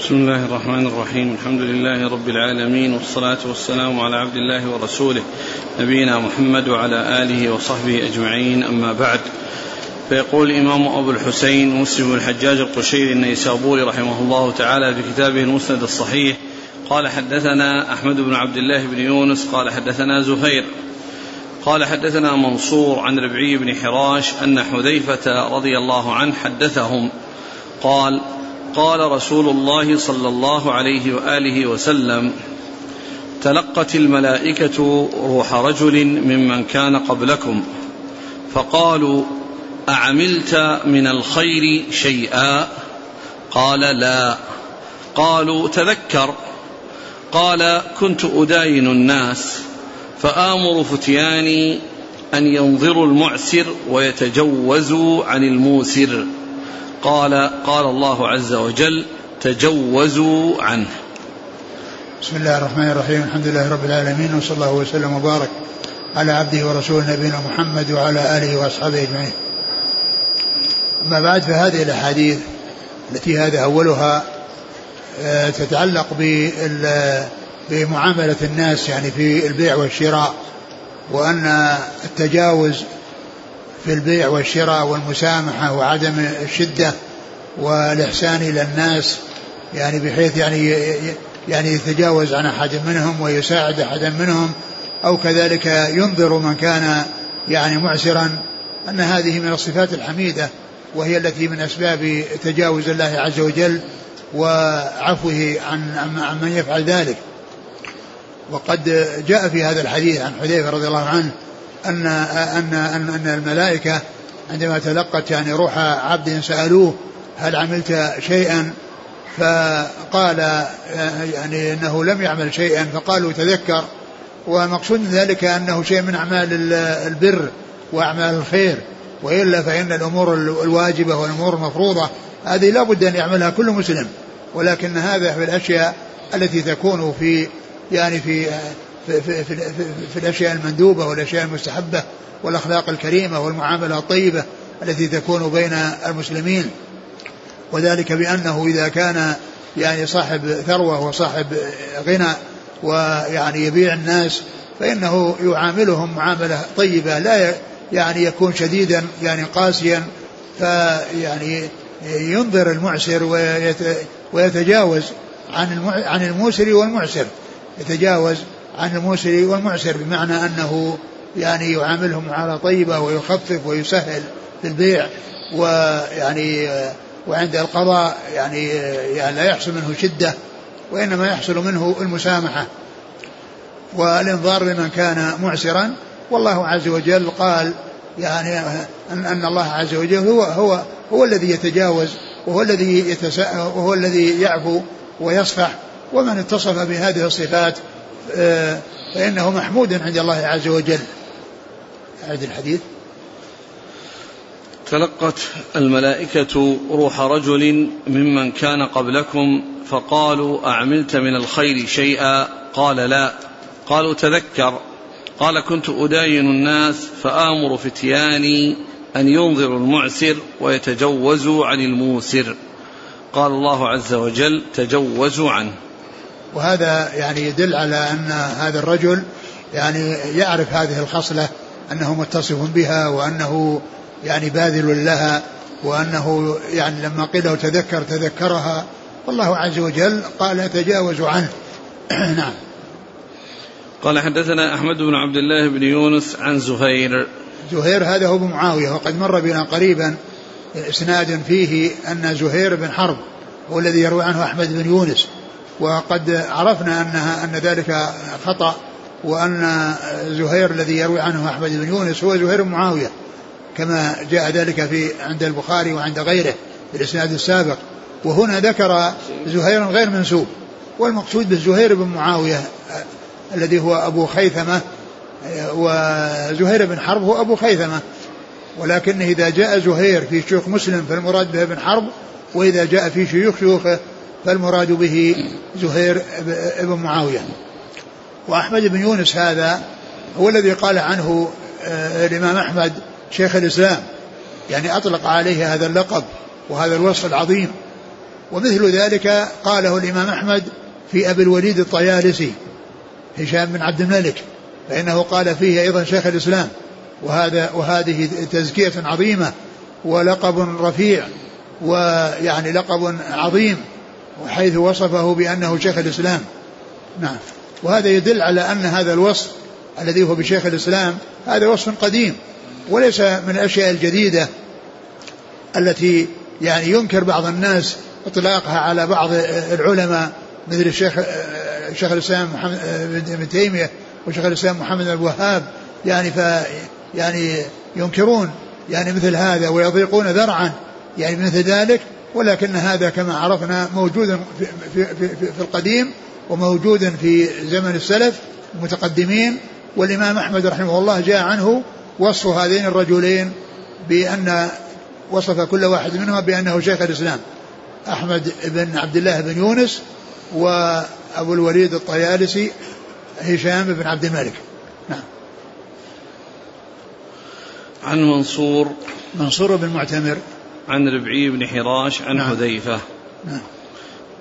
بسم الله الرحمن الرحيم. الحمد لله رب العالمين والصلاة والسلام على عبد الله ورسوله نبينا محمد وعلى آله وصحبه أجمعين. أما بعد فيقول الإمام أبو الحسين مسلم الحجاج القشيري النيسابوري رحمه الله تعالى في كتابه المسند الصحيح قال حدثنا أحمد بن عبد الله بن يونس قال حدثنا زهير قال حدثنا منصور عن ربعي بن حراش أن حذيفة رضي الله عنه حدثهم قال قال رسول الله صلى الله عليه وآله وسلم تلقت الملائكة روح رجل ممن كان قبلكم فقالوا أعملت من الخير شيئا؟ قال لا. قالوا تذكر. قال كنت أداين الناس فآمر فتياني أن ينظروا المعسر ويتجوزوا عن الموسر. قال قال الله عز وجل تجوزوا عنه بسم الله الرحمن الرحيم الحمد لله رب العالمين وصلى الله وسلم وبارك على عبده ورسوله نبينا محمد وعلى آله وأصحابه أجمعين. أما بعد فهذه الأحاديث التي هذا أولها آه، تتعلق بمعاملة الناس يعني في البيع والشراء وأن التجاوز في البيع والشراء والمسامحة وعدم الشدة والإحسان إلى الناس يعني بحيث يعني يعني يتجاوز عن أحد منهم ويساعد أحدا منهم أو كذلك ينظر من كان يعني معسرا. أن هذه من الصفات الحميدة وهي التي من أسباب تجاوز الله عز وجل وعفوه عن عن من يفعل ذلك. وقد جاء في هذا الحديث عن حذيفة رضي الله عنه أن أن أن, أن الملائكة عندما تلقت يعني روح عبد سألوه هل عملت شيئا؟ فقال يعني إنه لم يعمل شيئا فقالوا تذكر. ومقصود ذلك أنه شيء من أعمال البر وأعمال الخير. وإلا فإن الأمور الواجبة والأمور المفروضة هذه لا بد أن يعملها كل مسلم. ولكن هذا في الأشياء التي تكون في يعني في في, في, في, في الأشياء المندوبة والأشياء المستحبة والأخلاق الكريمة والمعاملة الطيبة التي تكون بين المسلمين. وذلك بأنه إذا كان يعني صاحب ثروة وصاحب غنى ويعني يبيع الناس فإنه يعاملهم معاملة طيبة لا يعني يكون شديدا يعني قاسيا فيعني ينظر المعسر ويتجاوز عن عن الموسر والمعسر. يتجاوز عن الموسر والمعسر بمعنى أنه يعني يعاملهم معاملة طيبة ويخفف ويسهل في البيع ويعني وعند القضاء يعني, يعني لا يحصل منه شدة وإنما يحصل منه المسامحة. والإنظار لمن كان معسرا والله عز وجل قال يعني أن, الله عز وجل هو هو هو الذي يتجاوز وهو الذي يتسا وهو الذي يعفو ويصفح ومن اتصف بهذه الصفات فإنه محمود عند الله عز وجل. أعد الحديث. تلقت الملائكة روح رجل ممن كان قبلكم فقالوا أعملت من الخير شيئا؟ قال لا. قالوا تذكر. قال كنت أداين الناس فآمر فتياني أن ينظروا المعسر ويتجوزوا عن الموسر. قال الله عز وجل تجوزوا عنه. وهذا يعني يدل على أن هذا الرجل يعني يعرف هذه الخصلة أنه متصف بها وأنه يعني باذل لها وأنه يعني لما قيل له تذكر تذكرها. والله عز وجل قال تجاوزوا عنه. نعم. قال حدثنا أحمد بن عبد الله بن يونس عن زهير. زهير هذا هو معاوية وقد مر بنا قريبا إسناد فيه أن زهير بن حرب هو الذي يروي عنه أحمد بن يونس. وقد عرفنا أنها أن ذلك خطأ وأن زهير الذي يروي عنه أحمد بن يونس هو زهير بن معاوية كما جاء ذلك في عند البخاري وعند غيره في الإسناد السابق. وهنا ذكر زهير غير منسوب والمقصود بالزهير بن معاوية الذي هو أبو خيثمة وزهير بن حرب هو أبو خيثمة. ولكن إذا جاء زهير في شيوخ مسلم فالمراد به ابن حرب وإذا جاء في شيوخ شيوخه فالمراد به زهير بن معاوية. وأحمد بن يونس هذا هو الذي قال عنه آه، الإمام أحمد شيخ الإسلام. يعني أطلق عليه هذا اللقب وهذا الوصف العظيم. ومثل ذلك قاله الإمام أحمد في أبي الوليد الطيالسي هشام بن عبد الملك. فإنه قال فيه أيضا شيخ الإسلام. وهذا وهذه تزكية عظيمة ولقب رفيع ويعني لقب عظيم. وحيث وصفه بأنه شيخ الإسلام. نعم. وهذا يدل على أن هذا الوصف الذي هو بشيخ الإسلام هذا وصف قديم وليس من الأشياء الجديدة التي يعني ينكر بعض الناس إطلاقها على بعض العلماء مثل الشيخ شيخ الإسلام محمد ابن تيمية وشيخ الإسلام محمد بن الوهاب يعني ف يعني ينكرون يعني مثل هذا ويضيقون ذرعا يعني مثل ذلك ولكن هذا كما عرفنا موجود في, في, في, في القديم وموجود في زمن السلف المتقدمين والإمام أحمد رحمه الله جاء عنه وصف هذين الرجلين بأن وصف كل واحد منهما بأنه شيخ الإسلام أحمد بن عبد الله بن يونس وأبو الوليد الطيالسي هشام بن عبد الملك. نعم. عن منصور. منصور بن معتمر. عن ربعي بن حراش عن نعم. حذيفة. نعم.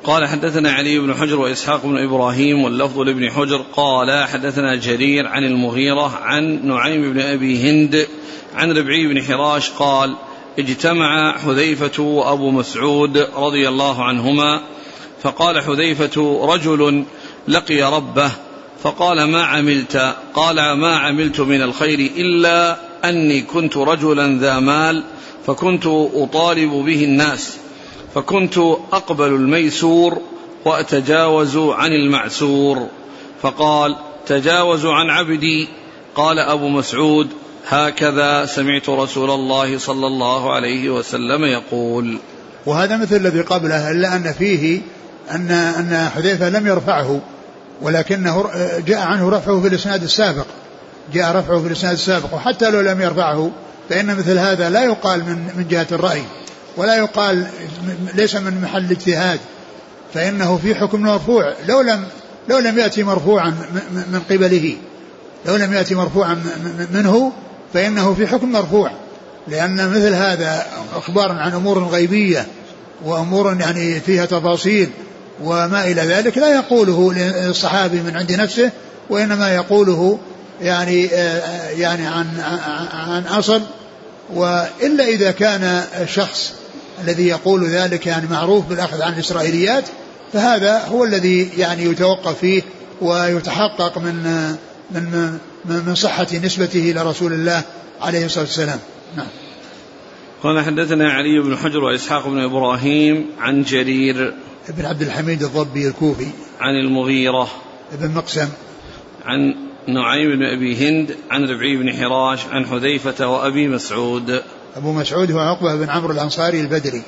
قال حدثنا علي بن حجر وإسحاق بن إبراهيم واللفظ لابن حجر. قال حدثنا جرير عن المغيرة عن نعيم بن أبي هند عن ربعي بن حراش قال اجتمع حذيفة وأبو مسعود رضي الله عنهما فقال حذيفة رجل لقي ربه. فقال ما عملت؟ قال ما عملت من الخير إلا أني كنت رجلا ذا مال فكنت أطالب به الناس فكنت أقبل الميسور وأتجاوز عن المعسور. فقال تجاوزوا عن عبدي؟ قال أبو مسعود هكذا سمعت رسول الله صلى الله عليه وسلم يقول. وهذا مثل الذي قبله إلا أن فيه أن أن حذيفة لم يرفعه ولكنه جاء عنه رفعه في الإسناد السابق جاء رفعه في الإسناد السابق وحتى لو لم يرفعه فإن مثل هذا لا يقال من من جهة الرأي ولا يقال ليس من محل اجتهاد فإنه في حكم مرفوع لو لم لو لم يأتي مرفوعا من قبله لو لم يأتي مرفوعا منه فإنه في حكم مرفوع لأن مثل هذا أخبار عن أمور غيبية وأمور يعني فيها تفاصيل وما إلى ذلك لا يقوله للصحابي من عند نفسه وإنما يقوله يعني يعني عن عن أصل وإلا إذا كان الشخص الذي يقول ذلك يعني معروف بالأخذ عن الإسرائيليات فهذا هو الذي يعني يتوقف فيه ويتحقق من من من صحة نسبته إلى رسول الله عليه الصلاة والسلام. نعم. قال حدثنا علي بن حجر وإسحاق بن إبراهيم عن جرير بن عبد الحميد الضبي الكوفي عن المغيرة بن مقسم عن نعيم بن أبي هند عن ربعي بن حراش عن حذيفة وأبي مسعود. أبو مسعود هو عقبة بن عمرو الأنصاري البدري.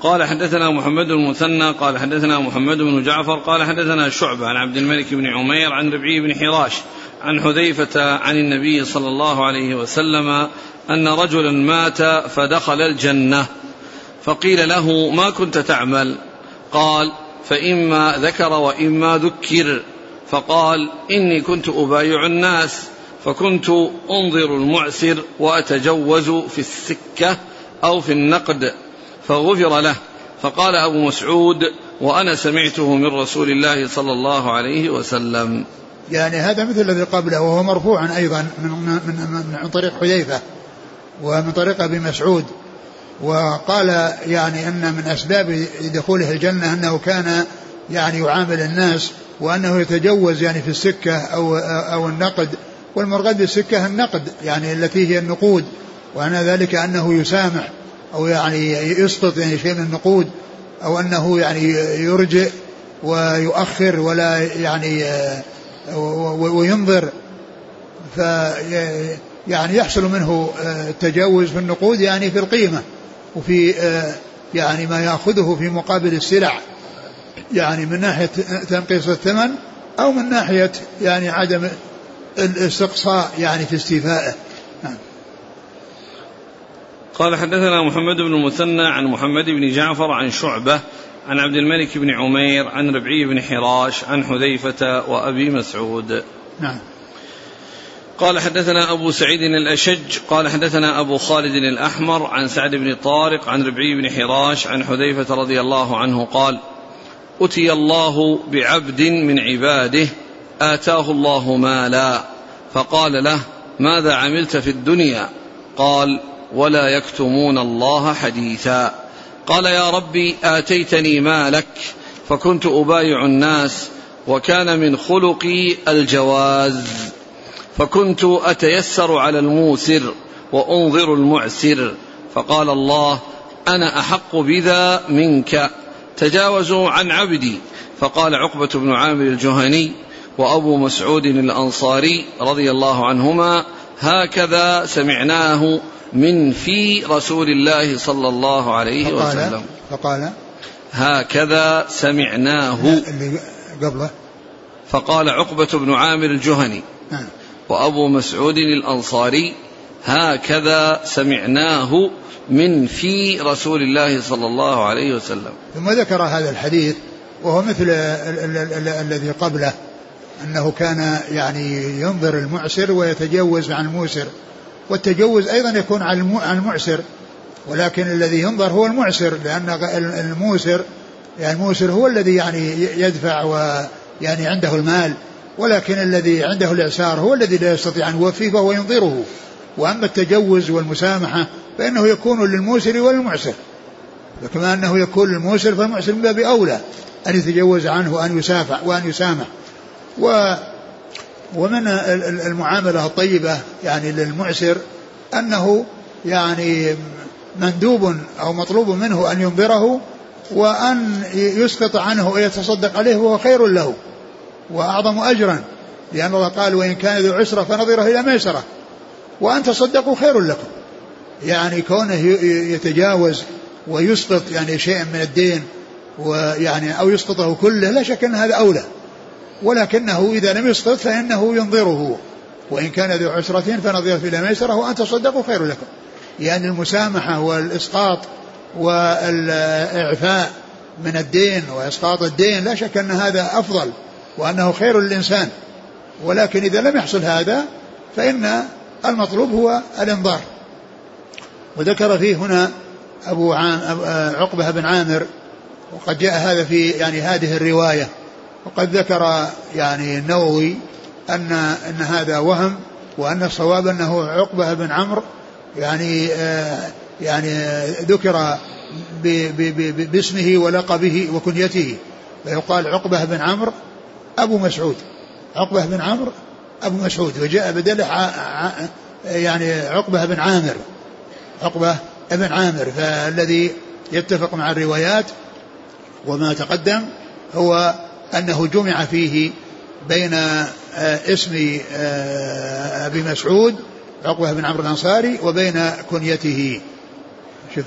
قال حدثنا محمد بن المثنى قال حدثنا محمد بن جعفر قال حدثنا شعبة عن عبد الملك بن عمير عن ربعي بن حراش عن حذيفة عن النبي صلى الله عليه وسلم أن رجلا مات فدخل الجنة. فقيل له ما كنت تعمل؟ قال فإما ذكر وإما ذكر. فقال إني كنت أبايع الناس فكنت أنظر المعسر وأتجوز في السكة أو في النقد فغفر له. فقال أبو مسعود وأنا سمعته من رسول الله صلى الله عليه وسلم. يعني هذا مثل الذي قبله وهو مرفوعا أيضا من, من, من, طريق حذيفة ومن طريق أبي مسعود. وقال يعني أن من أسباب دخوله الجنة أنه كان يعني يعامل الناس وأنه يتجوز يعني في السكة أو أو النقد والمرغد بالسكة النقد يعني التي هي النقود وأن ذلك أنه يسامح أو يعني يسقط يعني شيء من النقود أو أنه يعني يرجئ ويؤخر ولا يعني وينظر. ف يعني يحصل منه التجاوز في النقود يعني في القيمة وفي يعني ما يأخذه في مقابل السلع. يعني من ناحية تنقيص الثمن أو من ناحية يعني عدم الاستقصاء يعني في استيفائه. نعم. قال حدثنا محمد بن المثنى عن محمد بن جعفر عن شعبة عن عبد الملك بن عمير عن ربعي بن حراش عن حذيفة وأبي مسعود. نعم. قال حدثنا أبو سعيد الأشج قال حدثنا أبو خالد الأحمر عن سعد بن طارق عن ربعي بن حراش عن حذيفة رضي الله عنه قال أتي الله بعبد من عباده آتاه الله مالا فقال له ماذا عملت في الدنيا؟ قال ولا يكتمون الله حديثا. قال يا ربي آتيتني مالك فكنت أبايع الناس وكان من خلقي الجواز فكنت أتيسر على الموسر وأنظر المعسر. فقال الله أنا أحق بذا منك. تجاوزوا عن عبدي. فقال عقبة بن عامر الجهني وأبو مسعود الأنصاري رضي الله عنهما هكذا سمعناه من في رسول الله صلى الله عليه فقال وسلم. فقال هكذا سمعناه. قبله. فقال عقبة بن عامر الجهني نعم. وأبو مسعود الأنصاري هكذا سمعناه. من في رسول الله صلى الله عليه وسلم. ثم ذكر هذا الحديث وهو مثل ال- ال- ال- الذي قبله أنه كان يعني ينظر المعسر ويتجوز عن الموسر والتجوز أيضا يكون عن الم- عن المعسر ولكن الذي ينظر هو المعسر لأن الموسر يعني الموسر هو الذي يعني يدفع ويعني عنده المال ولكن الذي عنده الإعسار هو الذي لا يستطيع أن يوفيه فهو ينظره. وأما التجوز والمسامحة فإنه يكون للموسر وللمعسر وكما أنه يكون للموسر فالمعسر من باب أولى أن يتجوز عنه وأن يسافح وأن يسامح. و ومن ال- ال- المعاملة الطيبة يعني للمعسر أنه يعني مندوب أو مطلوب منه أن ينظره وأن يسقط عنه ويتصدق عليه وهو خير له وأعظم أجرا. لأن الله قال وإن كان ذو عسرة فنظره إلى ميسرة وأن تصدقوا خير لكم. يعني كونه يتجاوز ويسقط يعني شيئا من الدين ويعني أو يسقطه كله لا شك أن هذا أولى. ولكنه إذا لم يسقط فإنه ينظره. وإن كان ذو عسرة فنظرة إلى ميسرة وأن تصدقوا خير لكم. يعني المسامحة والإسقاط والإعفاء من الدين وإسقاط الدين لا شك أن هذا أفضل وأنه خير للإنسان. ولكن إذا لم يحصل هذا فإن المطلوب هو الإنظار. وذكر فيه هنا أبو عام آه، عقبة بن عامر وقد جاء هذا في يعني هذه الرواية. وقد ذكر يعني النووي أن أن هذا وهم وأن الصواب أنه عقبة بن عمرو يعني آه يعني ذكر باسمه ولقبه وكنيته. فيقال عقبة بن عمرو أبو مسعود. عقبة بن عمرو أبو مسعود. وجاء بدله يعني عقبة بن عامر. عقبة بن عامر فالذي يتفق مع الروايات وما تقدم هو أنه جمع فيه بين آه، اسم آه، أبي مسعود عقبة بن عمرو الأنصاري وبين كنيته. شوف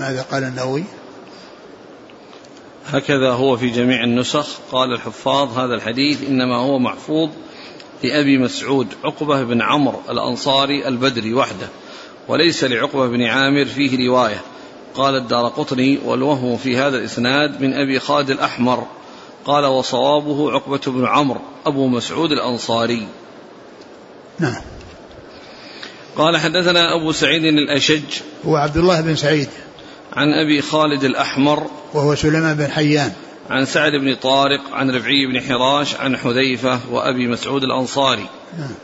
ماذا قال النووي. هكذا هو في جميع النسخ. قال الحفاظ هذا الحديث إنما هو محفوظ لأبي مسعود عقبة بن عمرو الأنصاري البدري وحده. وليس لعقبة بن عامر فيه رواية. قال الدار قطني والوهم في هذا الإسناد من أبي خالد الأحمر. قال وصوابه عقبة بن عمرو أبو مسعود الأنصاري. نعم. قال حدثنا أبو سعيد الأشج. هو عبد الله بن سعيد. عن أبي خالد الأحمر. وهو سليمان بن حيان. عن سعد بن طارق عن ربعي بن حراش عن حذيفة وأبي مسعود الأنصاري. نعم.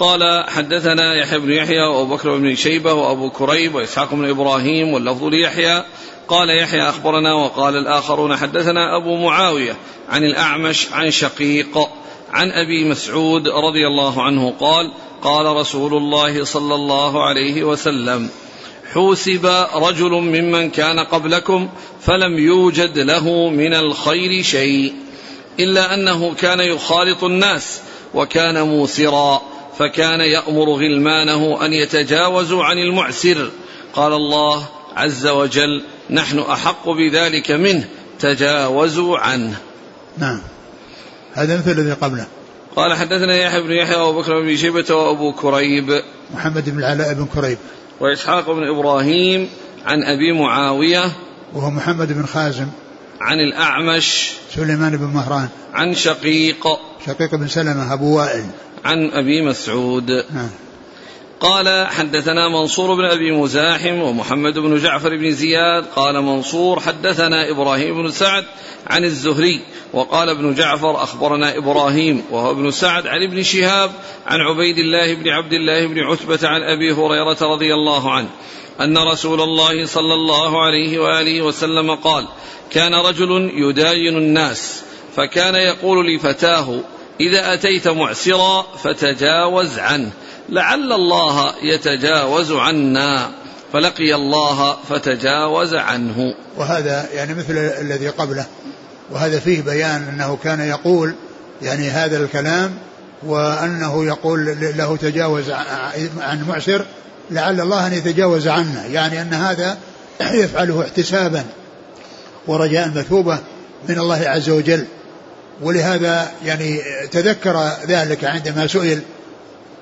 قال حدثنا يحيى بن يحيى وأبو بكر بن شيبة وأبو كريب وإسحاق بن إبراهيم واللفظ ليحيى. قال يحيى أخبرنا وقال الآخرون حدثنا أبو معاوية عن الأعمش عن شقيق عن أبي مسعود رضي الله عنه قال قال رسول الله صلى الله عليه وسلم حوسب رجل ممن كان قبلكم فلم يوجد له من الخير شيء إلا أنه كان يخالط الناس وكان موسرا فكان يأمر غلمانه أن يتجاوزوا عن المعسر. قال الله عز وجل نحن أحق بذلك منه تجاوزوا عنه. نعم. هذا مثل الذي قبله. قال حدثنا يحيى بن يحيى وأبو بكر بن شيبة وأبو كريب. محمد بن العلاء بن كريب. وإسحاق بن إبراهيم عن أبي معاوية. وهو محمد بن خازم. عن الأعمش. سليمان بن مهران. عن شقيق. شقيق بن سلمة أبو وائل. عن أبي مسعود. نعم قال حدثنا منصور بن أبي مزاحم ومحمد بن جعفر بن زياد. قال منصور حدثنا إبراهيم بن سعد عن الزهري. وقال ابن جعفر أخبرنا إبراهيم وهو ابن سعد عن ابن شهاب عن عبيد الله بن عبد الله بن عتبة عن أبي هريرة رضي الله عنه أن رسول الله صلى الله عليه وآله وسلم قال كان رجل يداين الناس فكان يقول لفتاه إذا أتيت معسرا فتجاوز عنه. لعل الله يتجاوز عنا. فلقي الله فتجاوز عنه. وهذا يعني مثل الذي قبله. وهذا فيه بيان أنه كان يقول يعني هذا الكلام وأنه يقول له تجاوز عن معسر. لعل الله أن يتجاوز عنا. يعني أن هذا يفعله احتسابا ورجاء مثوبة من الله عز وجل. ولهذا يعني تذكر ذلك عندما سئل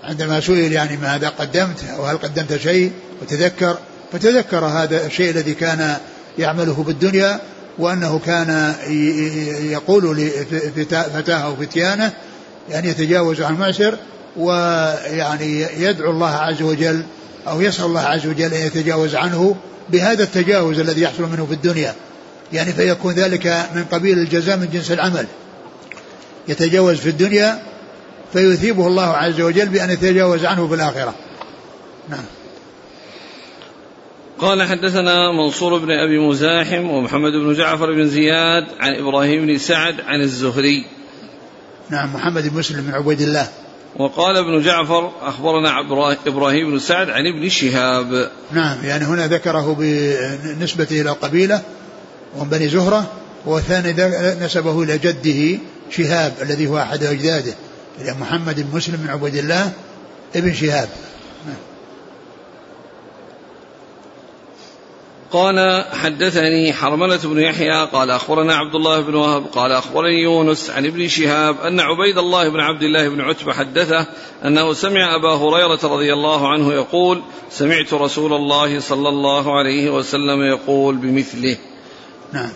عندما سئل يعني ماذا قدمت أو هل قدمت شيء وتذكر فتذكر هذا الشيء الذي كان يعمله بالدنيا وأنه كان يقول لفتاه أو فتيانة يعني يتجاوز عن معسر ويعني يدعو الله عز وجل أو يسأل الله عز وجل أن يتجاوز عنه بهذا التجاوز الذي يحصل منه في الدنيا. يعني فيكون ذلك من قبيل الجزاء من جنس العمل. يتجاوز في الدنيا فيثيبه الله عز وجل بأن يتجاوز عنه في الآخرة. نعم. قال حدثنا منصور بن أبي مزاحم ومحمد بن جعفر بن زياد عن إبراهيم بن سعد عن الزهري. نعم محمد بن مسلم بن عبيد الله. وقال ابن جعفر أخبرنا إبراهيم بن سعد عن ابن شهاب. نعم يعني هنا ذكره بنسبة إلى القبيلة ومن بني زهرة والثاني نسبه إلى جده. شهاب الذي هو أحد أجداده إلى محمد بن مسلم بن عبد الله ابن شهاب. قال حدثني حرملة بن يحيى قال أخبرنا عبد الله بن وهب قال أخبرني يونس عن ابن شهاب أن عبيد الله بن عبد الله بن عتبة حدثه أنه سمع أبا هريرة رضي الله عنه يقول سمعت رسول الله صلى الله عليه وسلم يقول بمثله. نعم.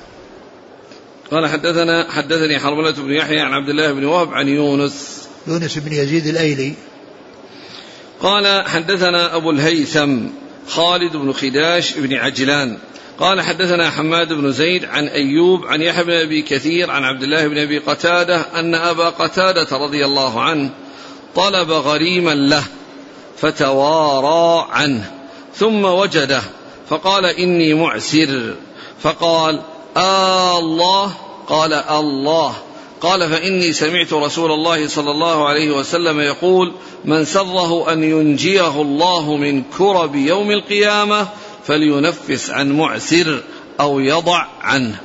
قال حدثنا حدثني حرملة بن يحيى عن عبد الله بن وهب عن يونس. يونس بن يزيد الأيلي. قال حدثنا أبو الهيثم خالد بن خداش بن عجلان. قال حدثنا حماد بن زيد عن أيوب عن يحيى بن أبي كثير عن عبد الله بن أبي قتادة أن أبا قتادة رضي الله عنه طلب غريما له فتوارى عنه ثم وجده فقال إني معسر. فقال آه الله. قال الله. قال فإني سمعت رسول الله صلى الله عليه وسلم يقول من سره أن ينجيه الله من كرب يوم القيامة فلينفس عن معسر أو يضع عنه.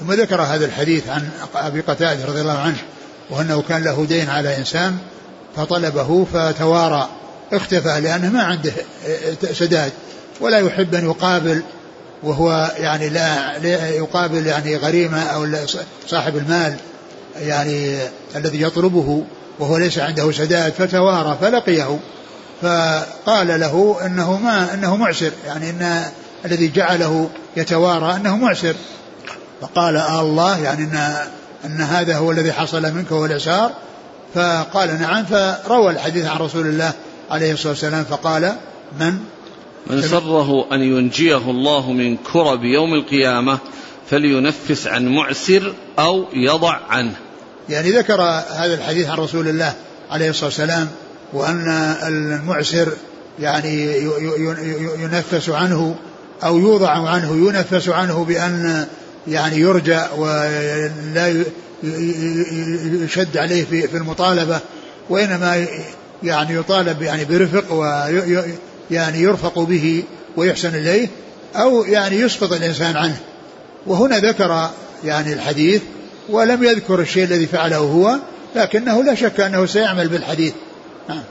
ثم ذكر هذا الحديث عن أبي قتادة رضي الله عنه وأنه كان له دين على إنسان فطلبه فتوارى. اختفى لأنه ما عنده سداد ولا يحب أن يقابل وهو يعني لا, يقابل يعني غريمة أو صاحب المال يعني الذي يطلبه وهو ليس عنده سداد فتوارى فلقيه. فقال له إنه ما إنه معسر يعني إن الذي جعله يتوارى إنه معسر. فقال آه الله يعني ان إن هذا هو الذي حصل منك هو الاعسار فقال نعم فروى الحديث عن رسول الله عليه الصلاة والسلام فقال من؟ من سره أن ينجيه الله من كرب يوم القيامة فلينفس عن معسر أو يضع عنه. يعني ذكر هذا الحديث عن رسول الله عليه الصلاة والسلام وأن المعسر يعني ينفس عنه أو يوضع عنه ينفس عنه بأن يعني يرجى ولا يشد عليه في المطالبة وإنما يعني يطالب يعني برفق يعني يرفق به ويحسن إليه أو يعني يسقط الإنسان عنه. وهنا ذكر يعني الحديث ولم يذكر الشيء الذي فعله هو لكنه لا شك أنه سيعمل بالحديث. نعم.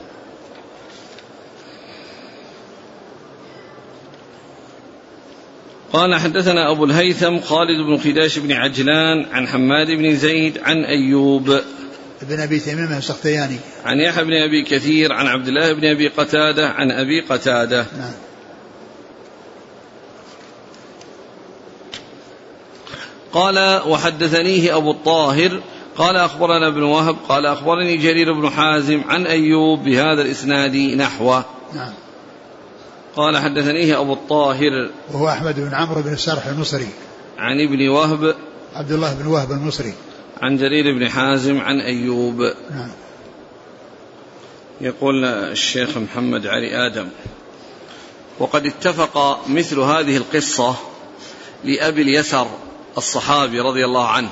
قال حدثنا أبو الهيثم خالد بن خداش بن عجلان عن حماد بن زيد عن أيوب. بن أبي تميم السختياني عن يحيى بن أبي كثير عن عبد الله بن أبي قتادة عن أبي قتادة. نعم. قال وحدثنيه أبو الطاهر قال أخبرنا ابن وهب قال أخبرني جرير بن حازم عن أيوب بهذا الإسناد نحوه. نعم. قال حدثنيه أبو الطاهر. وهو أحمد بن عمرو بن السرح المصري. عن ابن وهب. عبد الله بن وهب المصري. عن جرير بن حازم عن أيوب. نعم. يقول الشيخ محمد علي آدم وقد اتفق مثل هذه القصة لأبي اليسر الصحابي رضي الله عنه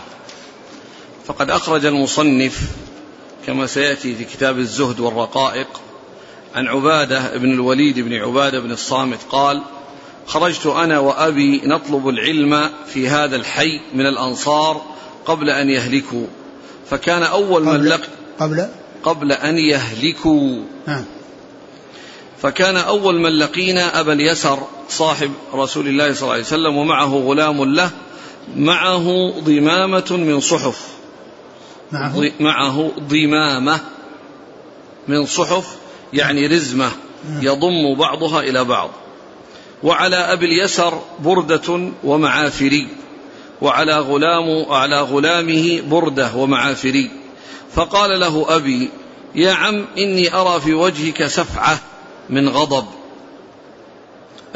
فقد أخرج المصنف كما سيأتي في كتاب الزهد والرقائق عن عبادة بن الوليد بن عبادة بن الصامت قال خرجت أنا وأبي نطلب العلم في هذا الحي من الأنصار قبل أن يهلكوا. فكان أول من لق قبل؟ قبل أن يهلكوا. نعم. فكان أول من لقينا أبا اليسر صاحب رسول الله صلى الله عليه وسلم ومعه غلام له معه ضمامة من صحف. معه؟ معه ضمامة من صحف يعني رزمة يضم بعضها إلى بعض. وعلى أبي اليسر بردة ومعافري. وعلى غلام على غلامه بردة ومعافري. فقال له أبي يا عم إني أرى في وجهك سفعة من غضب.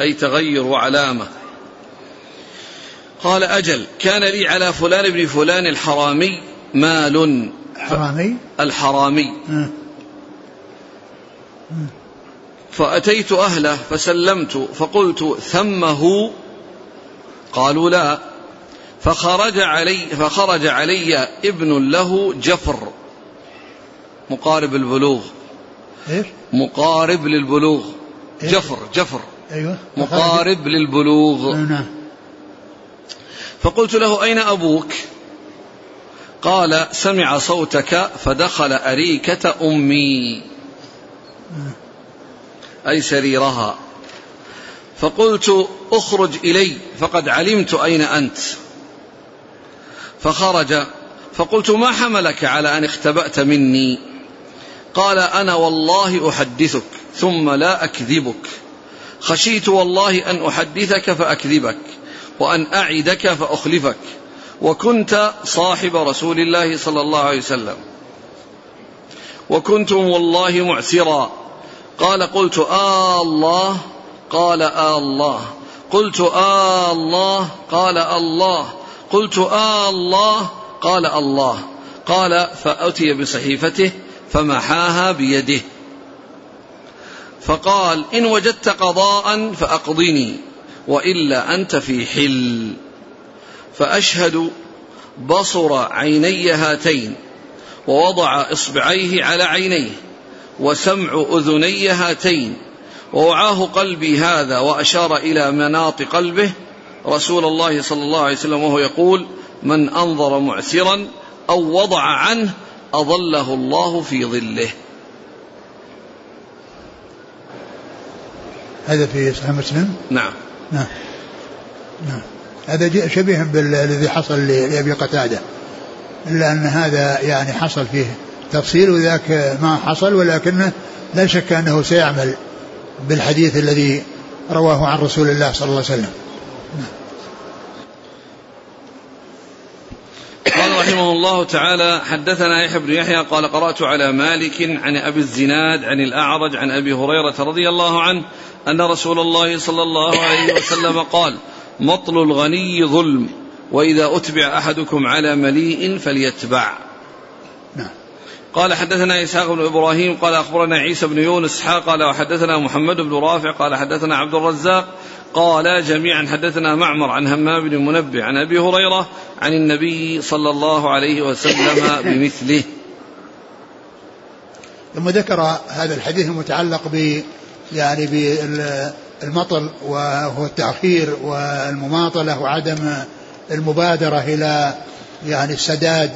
أي تغير وعلامة. قال أجل كان لي على فلان بن فلان الحرامي مال. حرامي؟ الحرامي. فأتيت أهله فسلمت فقلت ثمه؟ قالوا لا. فخرج علي فخرج علي ابن له جفر مقارب البلوغ إيش؟ مقارب للبلوغ؟ جفر جفر. أيوه. مقارب للبلوغ. نعم. فقلت له أين أبوك؟ قال سمع صوتك فدخل أريكة أمي. أي سريرها. فقلت اخرج إلي فقد علمت أين أنت. فخرج. فقلت ما حملك على أن اختبأت مني؟ قال أنا والله أحدثك ثم لا أكذبك. خشيت والله أن أحدثك فأكذبك وأن أعدك فأخلفك وكنت صاحب رسول الله صلى الله عليه وسلم. وكنتم والله معسرا. قال قلت آه الله قال آه الله. قلت آه الله قال الله. قلت آه الله. قال الله. قال فأتي بصحيفته فمحاها بيده. فقال إن وجدت قضاء فأقضني وإلا أنت في حل. فأشهد بصر عيني هاتين ووضع إصبعيه على عينيه وسمع أذني هاتين ووعاه قلبي هذا وأشار إلى مناط قلبه رسول الله صلى الله عليه وسلم وهو يقول من أنظر معسرا أو وضع عنه أظله الله في ظله. هذا في صحيح مسلم؟ نعم. نعم. نعم. هذا شبيه بالذي حصل لأبي قتادة. إلا أن هذا يعني حصل فيه تفصيل وذاك ما حصل ولكنه لا شك أنه سيعمل بالحديث الذي رواه عن رسول الله صلى الله عليه وسلم. قال رحمه الله تعالى حدثنا يحيى بن يحيى قال قرأت على مالك عن أبي الزناد عن الأعرج عن أبي هريرة رضي الله عنه أن رسول الله صلى الله عليه وسلم قال مطل الغني ظلم وإذا أتبع أحدكم على مليء فليتبع. نعم. قال حدثنا إسحاق بن إبراهيم قال أخبرنا عيسى بن يونس حا قال وحدثنا محمد بن رافع قال حدثنا عبد الرزاق قال جميعا حدثنا معمر عن همام بن منبه عن أبي هريرة عن النبي صلى الله عليه وسلم بمثله. ثم ذكر هذا الحديث المتعلق ب يعني بالمطل وهو التأخير والمماطلة وعدم المبادرة إلى يعني السداد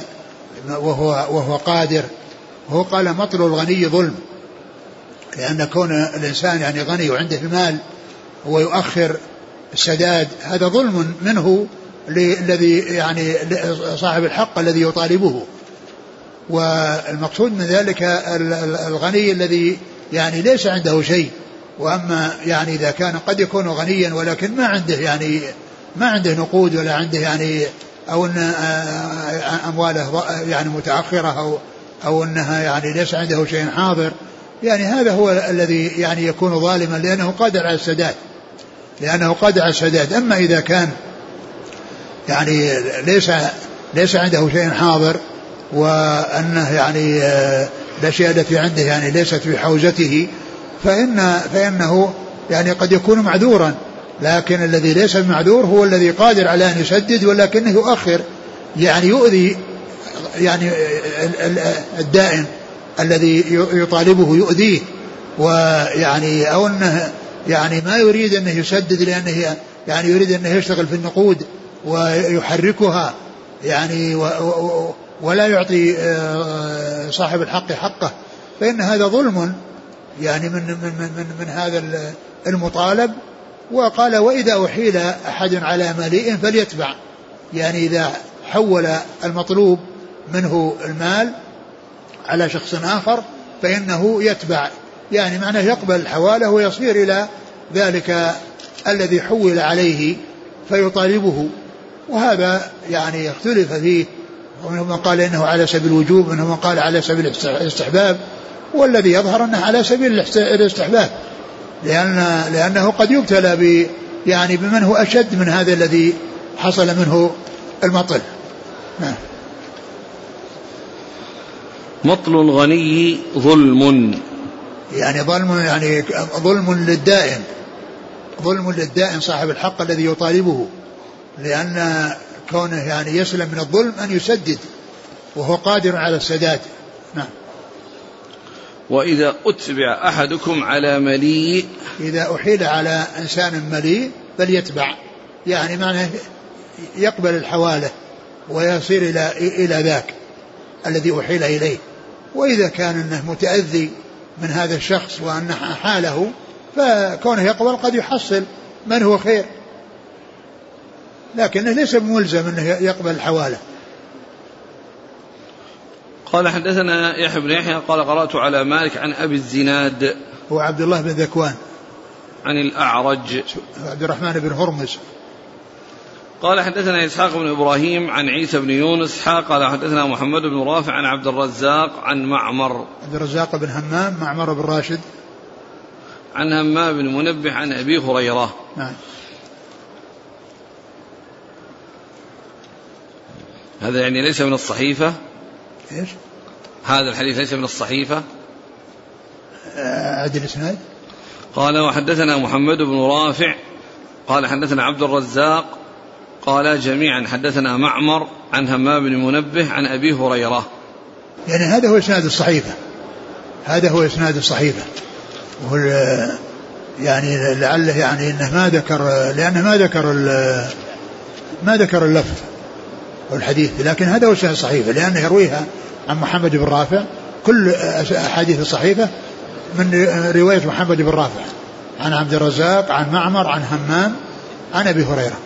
وهو وهو قادر. وهو قال مطل الغني ظلم لأن كون الإنسان يعني غني وعنده المال ويؤخر السداد هذا ظلم منه الذي يعني صاحب الحق الذي يطالبه. والمقصود من ذلك الغني الذي يعني ليس عنده شيء. وأما يعني إذا كان قد يكون غنيا ولكن ما عنده يعني ما عنده نقود ولا عنده يعني أو أن أمواله يعني متأخرة أو أو أنها يعني ليس عنده شيء حاضر. يعني هذا هو الذي يعني يكون ظالما لأنه قادر على السداد. لأنه على السداد أما إذا كان يعني ليس ليس عنده شيء حاضر وأنه يعني آه، الأشياء التي عنده يعني ليست في حوزته فإن فإنه يعني قد يكون معذورا. لكن الذي ليس معذور هو الذي قادر على أن يسدد ولكنه يؤخر يعني يؤذي يعني الدائن الذي يطالبه يؤذيه ويعني أو أنه يعني ما يريد انه يسدد لأنه يعني يريد انه يشتغل في النقود ويحركها يعني ولا يعطي آه، صاحب الحق حقه. فإن هذا ظلم يعني من من من من, من هذا المطالب. وقال وإذا أحيل أحد على مليء فليتبع. يعني إذا حول المطلوب منه المال على شخص آخر فإنه يتبع. يعني معناه يقبل الحوالة ويصير إلى ذلك الذي حول عليه فيطالبه. وهذا يعني اختلف فيه ومنهم من قال إنه على سبيل الوجوب ومنهم من قال على سبيل الاستحباب والذي يظهر إنه على سبيل الاستحباب لأن لأنه قد يبتلى ب يعني بمن هو أشد من هذا الذي حصل منه المطل. نعم. مطل الغني ظلم. يعني ظلم يعني ظلم للدائن. ظلم للدائن صاحب الحق الذي يطالبه لأن كونه يعني يسلم من الظلم أن يسدد وهو قادر على السداد. نعم. وإذا أتبع أحدكم على مليء إذا أحيل على إنسان مليء فليتبع. يعني معنى يقبل الحوالة ويصير إلى إلى ذاك الذي أحيل إليه. وإذا كان أنه متأذي من هذا الشخص وأن حاله فكونه يقبل قد يحصل من هو خير. لكنه ليس بملزم أنه يقبل الحواله قال حدثنا يحيى بن يحيى قال قرأت على مالك عن أبي الزناد. هو عبد الله بن ذكوان. عن الأعرج. عبد الرحمن بن هرمز. قال حدثنا إسحاق بن إبراهيم عن عيسى بن يونس قال حدثنا محمد بن رافع عن عبد الرزاق عن معمر. عبد الرزاق بن همام معمر بن راشد. عن همام بن منبه عن أبي هريرة. نعم. هذا يعني ليس من الصحيفة؟ إيش؟ هذا الحديث ليس من الصحيفة؟ عدل الاسناد قال وحدثنا محمد بن رافع قال حدثنا عبد الرزاق قال جميعا حدثنا معمر عن همام بن منبه عن أبي هريرة. يعني هذا هو إسناد الصحيفه هذا هو إسناد الصحيفه وهو يعني لعله يعني إنه ما ذكر لأنه ما ذكر ما ذكر اللفظ والحديث. لكن هذا هو الصحيفة لأنه يرويها عن محمد بن رافع. كل أحاديث الصحيفة من رواية محمد بن رافع. عن عبد الرزاق عن معمر عن همام عن أبي هريرة.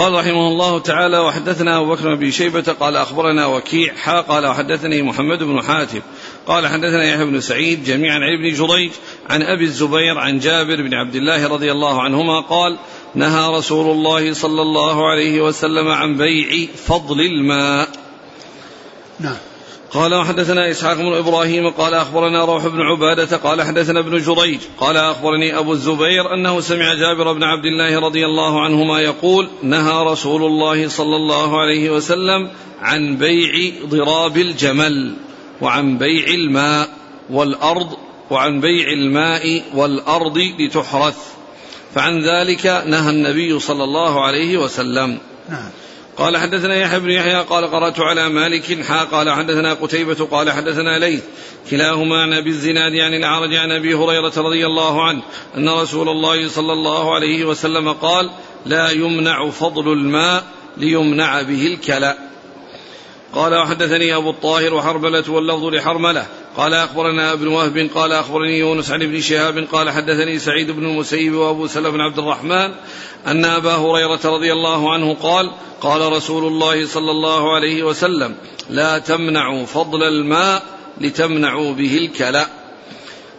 قال رحمه الله تعالى وحدثنا أبو بكر بن شيبة قال أخبرنا وكيع حا قال وحدثني محمد بن حاتم قال حدثنا يحيى بن سعيد جميعا عن ابن جريج عن أبي الزبير عن جابر بن عبد الله رضي الله عنهما قال نهى رسول الله صلى الله عليه وسلم عن بيع فضل الماء. نعم. قال وحدثنا إسحاق بن إبراهيم قال أخبرنا روح بن عبادة قال حدثنا ابن جريج قال أخبرني أبو الزبير أنه سمع جابر بن عبد الله رضي الله عنهما يقول نهى رسول الله صلى الله عليه وسلم عن بيع ضراب الجمل وعن بيع الماء والأرض وعن بيع الماء والأرض لتحرث فعن ذلك نهى النبي صلى الله عليه وسلم. نعم. قال حدثنا يحيى بن يحيى قال قرأت على مالك حا قال حدثنا قتيبة قال حدثنا ليث كلاهما عن أبي الزناد عن الأعرج عن أبي هريرة رضي الله عنه أن رسول الله صلى الله عليه وسلم قال لا يمنع فضل الماء ليمنع به الكلأ قال وحدثني أبو الطاهر وحرملة واللفظ لحرملة قال أخبرنا ابن وهب قال أخبرني يونس عن ابن شهاب قال حدثني سعيد بن المسيب وأبو سلمة بن عبد الرحمن أن أبا هريرة رضي الله عنه قال قال رسول الله صلى الله عليه وسلم لا تمنعوا فضل الماء لتمنعوا به الكلأ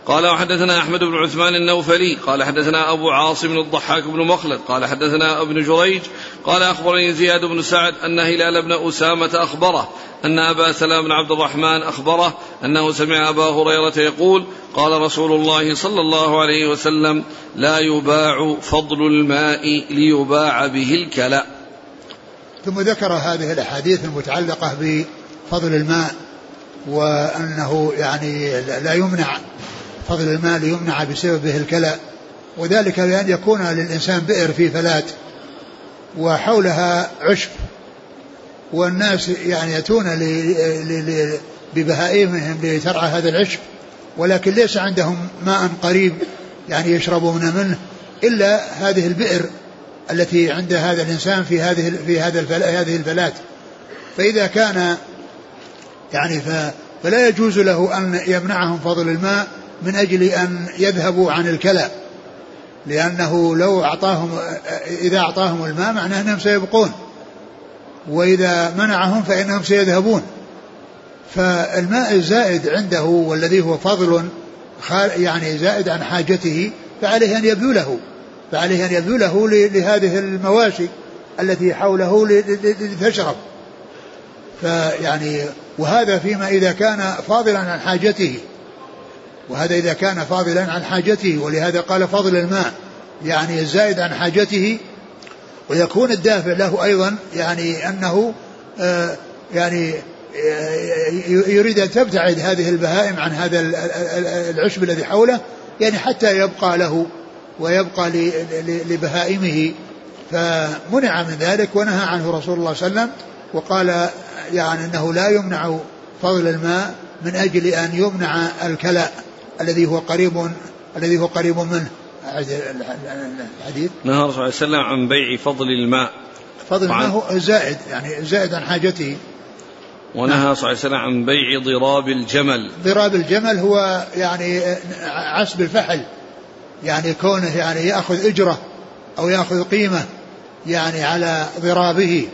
قال وحدثنا أحمد بن عثمان النوفلي قال حدثنا أبو عاصم الضحاك بن مخلد قال حدثنا ابن جريج قال أخبرني زياد بن سعد أن هلال بن أسامة أخبره أن أبا سلام بن عبد الرحمن أخبره أنه سمع أبا هريرة يقول قال رسول الله صلى الله عليه وسلم لا يباع فضل الماء ليباع به الكلأ ثم ذكر هذه الأحاديث المتعلقة بفضل الماء وأنه يعني لا يمنع فضل الماء ليمنع بسببه الكلى وذلك لأن يكون للإنسان بئر في فلات وحولها عشب والناس يعني يأتون ببهائمهم لترعى هذا العشب ولكن ليس عندهم ماء قريب يعني يشربون منه إلا هذه البئر التي عند هذا الإنسان في هذه في هذا هذه الفلات. فإذا كان يعني فلا يجوز له أن يمنعهم فضل الماء من أجل أن يذهبوا عن الكلى لأنه لو أعطاهم إذا أعطاهم الماء معناه أنهم سيبقون. وإذا منعهم فإنهم سيذهبون. فالماء الزائد عنده والذي هو فضل يعني زائد عن حاجته فعليه أن يبذله. فعليه أن يبذله لهذه المواشي التي حوله لتشرب. فيعني وهذا فيما إذا كان فاضلا عن حاجته. وهذا إذا كان فاضلا عن حاجته ولهذا قال فضل الماء يعني الزائد عن حاجته ويكون الدافع له أيضا يعني أنه آه يعني آه، يريد أن تبتعد هذه البهائم عن هذا العشب الذي حوله يعني حتى يبقى له ويبقى لبهائمه. فمنع من ذلك ونهى عنه رسول الله صلى الله عليه وسلم وقال يعني إنه لا يمنع فضل الماء من أجل أن يمنع الكلاء. الذي هو قريب الذي هو قريب منه. الحديث؟ نهى الرسول صلى الله عليه وسلم عن بيع فضل الماء. فضل الماء هو زائد يعني زائد عن حاجته. ونهى صلى الله عليه وسلم عن بيع ضراب الجمل. ضراب الجمل هو يعني عسب الفحل يعني كونه يعني يأخذ إجرة أو يأخذ قيمة يعني على ضرابه.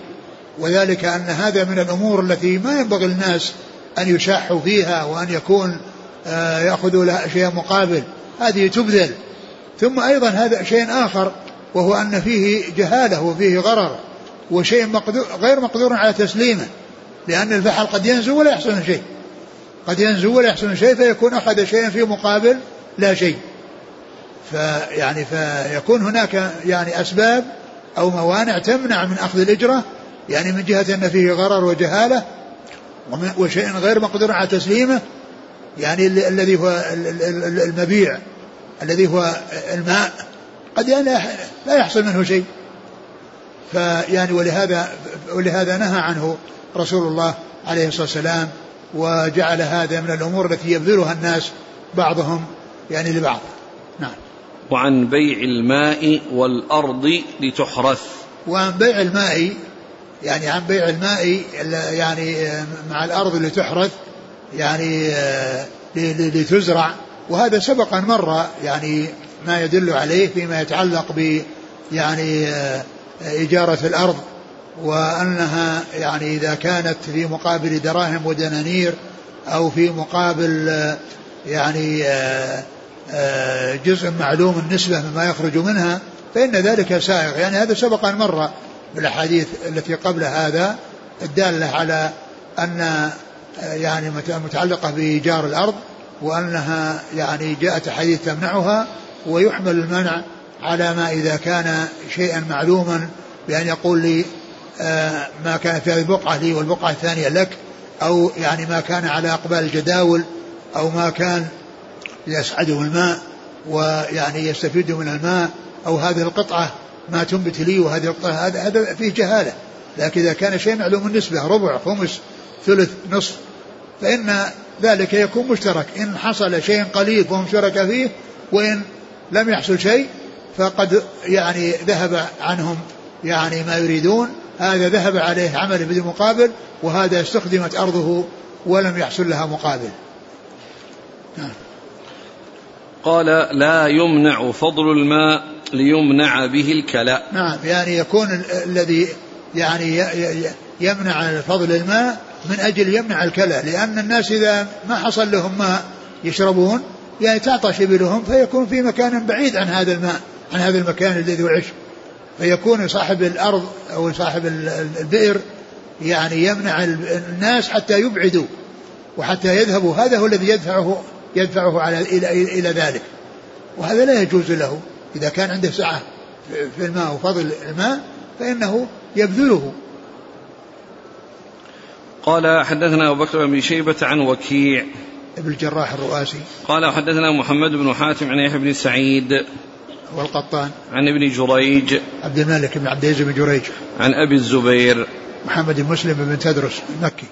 وذلك أن هذا من الأمور التي ما ينبغي الناس أن يشاحوا فيها وأن يكون آه، يأخذ لها شيئا مقابل. هذه تبذل. ثم أيضا هذا شيء آخر وهو أن فيه جهالة وفيه غرر وشيء مقدور غير مقدور على تسليمه لأن الفحل قد ينزو ولا يحصل شيء. قد ينزو ولا يحصل شيء فيكون أخذ شيئا في مقابل لا شيء. فيعني فيكون هناك يعني أسباب أو موانع تمنع من أخذ الإجرة يعني من جهة أن فيه غرر وجهالة وشيء غير مقدور على تسليمه يعني الذي هو المبيع الذي هو الماء قد يعني لا يحصل منه شيء. فيعني ولهذا ولهذا نهى عنه رسول الله عليه الصلاة والسلام وجعل هذا من الأمور التي يبذلها الناس بعضهم يعني لبعض. نعم. وعن بيع الماء والأرض لتحرث. وعن بيع الماء يعني عن بيع الماء يعني مع الأرض لتحرث يعني آه، لتزرع. وهذا سبق أن مر يعني ما يدل عليه فيما يتعلق ب يعني آه، إجارة الأرض وأنها يعني إذا كانت في مقابل دراهم ودنانير أو في مقابل آه، يعني جزء معلوم النسبة مما يخرج منها فإن ذلك سائغ. يعني هذا سبق أن مر بالأحاديث التي قبل هذا الدالة على أن يعني متعلقة بإيجار الأرض وأنها يعني جاءت حديث تمنعها ويحمل المنع على ما إذا كان شيئا معلوما بأن يقول لي آه، ما كان في هذه البقعة لي والبقعة الثانية لك أو يعني ما كان على أقبال الجداول أو ما كان يسعده الماء ويعني يستفيد من الماء أو هذه القطعة ما تنبت لي وهذه القطعة هذا هذا فيه جهالة. لكن إذا كان شيء معلوم النسبة ربع خمس ثلث نصف فإن ذلك يكون مشترك. إن حصل شيء قليل فهم شركاء فيه وإن لم يحصل شيء فقد يعني ذهب عنهم يعني ما يريدون. هذا ذهب عليه عمل بدون مقابل وهذا استخدمت أرضه ولم يحصل لها مقابل. نعم. قال لا يمنع فضل الماء ليمنع به الكلاء. نعم يعني يكون الذي يعني يمنع فضل الماء من أجل يمنع الكلى لأن الناس إذا ما حصل لهم ماء يشربون يعني تعطش إبلهم فيكون في مكان بعيد عن هذا الماء عن هذا المكان الذي العشب فيكون صاحب الأرض أو صاحب البئر يعني يمنع الناس حتى يبعدوا وحتى يذهبوا. هذا هو الذي يدفعه يدفعه على إلى, إلى ذلك. وهذا لا يجوز له. إذا كان عنده سعة في الماء وفضل الماء فإنه يبذله. قال حدثنا أبو بكر بن شيبة عن وكيع. ابن الجراح الرؤاسي. قال حدثنا محمد بن حاتم عن يحيى بن سعيد. والقطان عن ابن جريج. عبد الملك بن عبد العزيز بن جريج. عن أبي الزبير. محمد بن مسلم بن تدرس المكي.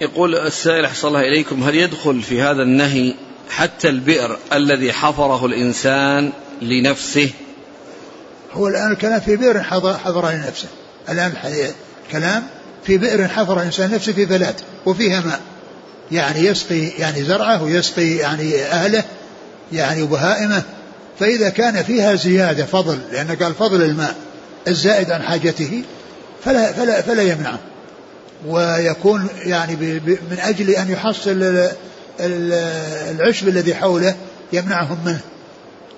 يقول السائل أحسن الله إليكم هل يدخل في هذا النهي حتى البئر الذي حفره الإنسان لنفسه؟ هو الآن الكلام في بئر حفر لنفسه الآن الكلام في بئر حفر الإنسان نفسه في بلاد وفيها ماء. يعني يسقي يعني زرعه ويسقي يعني أهله يعني وبهائمه فإذا كان فيها زيادة فضل لأن قال فضل الماء الزائد عن حاجته فلا فلا فلا يمنعه. ويكون يعني من أجل أن يحصل العشب الذي حوله يمنعهم منه.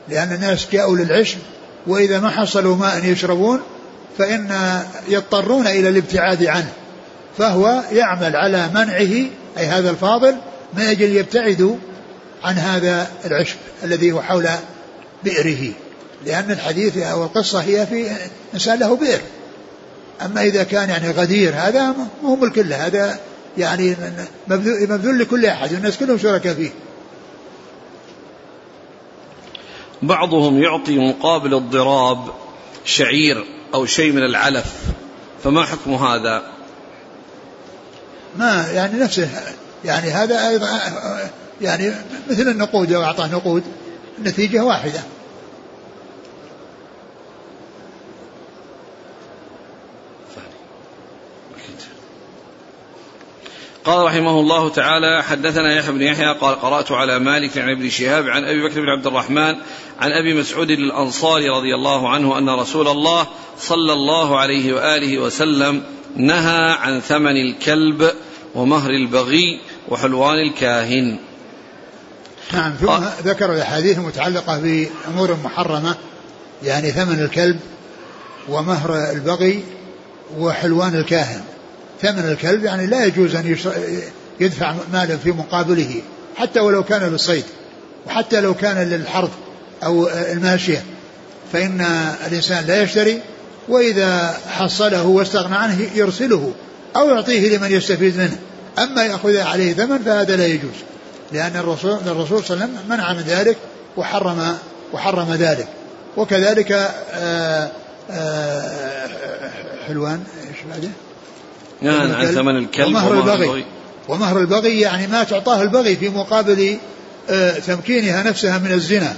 لأن الناس جاءوا للعشب وإذا ما حصلوا ماء يشربون فإن يضطرون إلى الابتعاد عنه. فهو يعمل على منعه أي هذا الفاضل من أجل يبتعدوا عن هذا العشب الذي هو حول بئره. لأن الحديث أو القصة هي في إنسان له بئر. أما إذا كان يعني غدير هذا مو ملك له هذا يعني مبذول لكل أحد والناس كلهم شركاء فيه. بعضهم يعطي مقابل الضراب شعير أو شيء من العلف. فما حكم هذا؟ ما يعني نفسه يعني هذا أيضا يعني مثل النقود لو أعطاه نقود النتيجة واحدة. قال رحمه الله تعالى حدثنا يحيى بن يحيى قال قرأت على مالك عن ابن شهاب عن أبي بكر بن عبد الرحمن عن أبي مسعود الأنصاري رضي الله عنه أن رسول الله صلى الله عليه وآله وسلم نهى عن ثمن الكلب ومهر البغي وحلوان الكاهن. نعم ثم ذكر الأحاديث المتعلقة بأمور محرمة يعني ثمن الكلب ومهر البغي وحلوان الكاهن. ثمن الكلب يعني لا يجوز أن يدفع مالا في مقابله حتى ولو كان للصيد وحتى لو كان للحرث أو الماشية. فإن الإنسان لا يشتري وإذا حصله واستغنى عنه يرسله أو يعطيه لمن يستفيد منه. أما يأخذ عليه ثمن فهذا لا يجوز لأن الرسول الرسول صلى الله عليه وسلم منع من ذلك وحرم وحرم ذلك. وكذلك آآ آآ حلوان إيش بعده؟ نهى عن ثمن الكلب ومهر البغي ومهر البغي يعني ما تعطاه البغي في مقابل تمكينها نفسها من الزنا.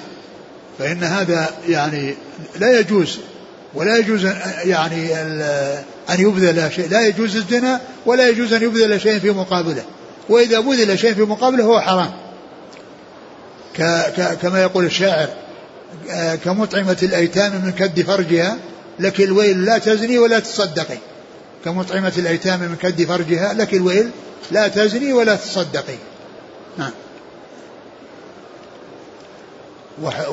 فإن هذا يعني لا يجوز ولا يجوز يعني أن يبذل شيء. لا يجوز الزنا ولا يجوز أن يبذل شيء في مقابله. وإذا بذل شيء في مقابله هو حرام. كما يقول الشاعر كمطعمة الأيتام من كد فرجها لك الويل لا تزني ولا تصدقي. كمطعمة الأيتام من كد فرجها لك الويل لا تزني ولا تصدقي. نعم.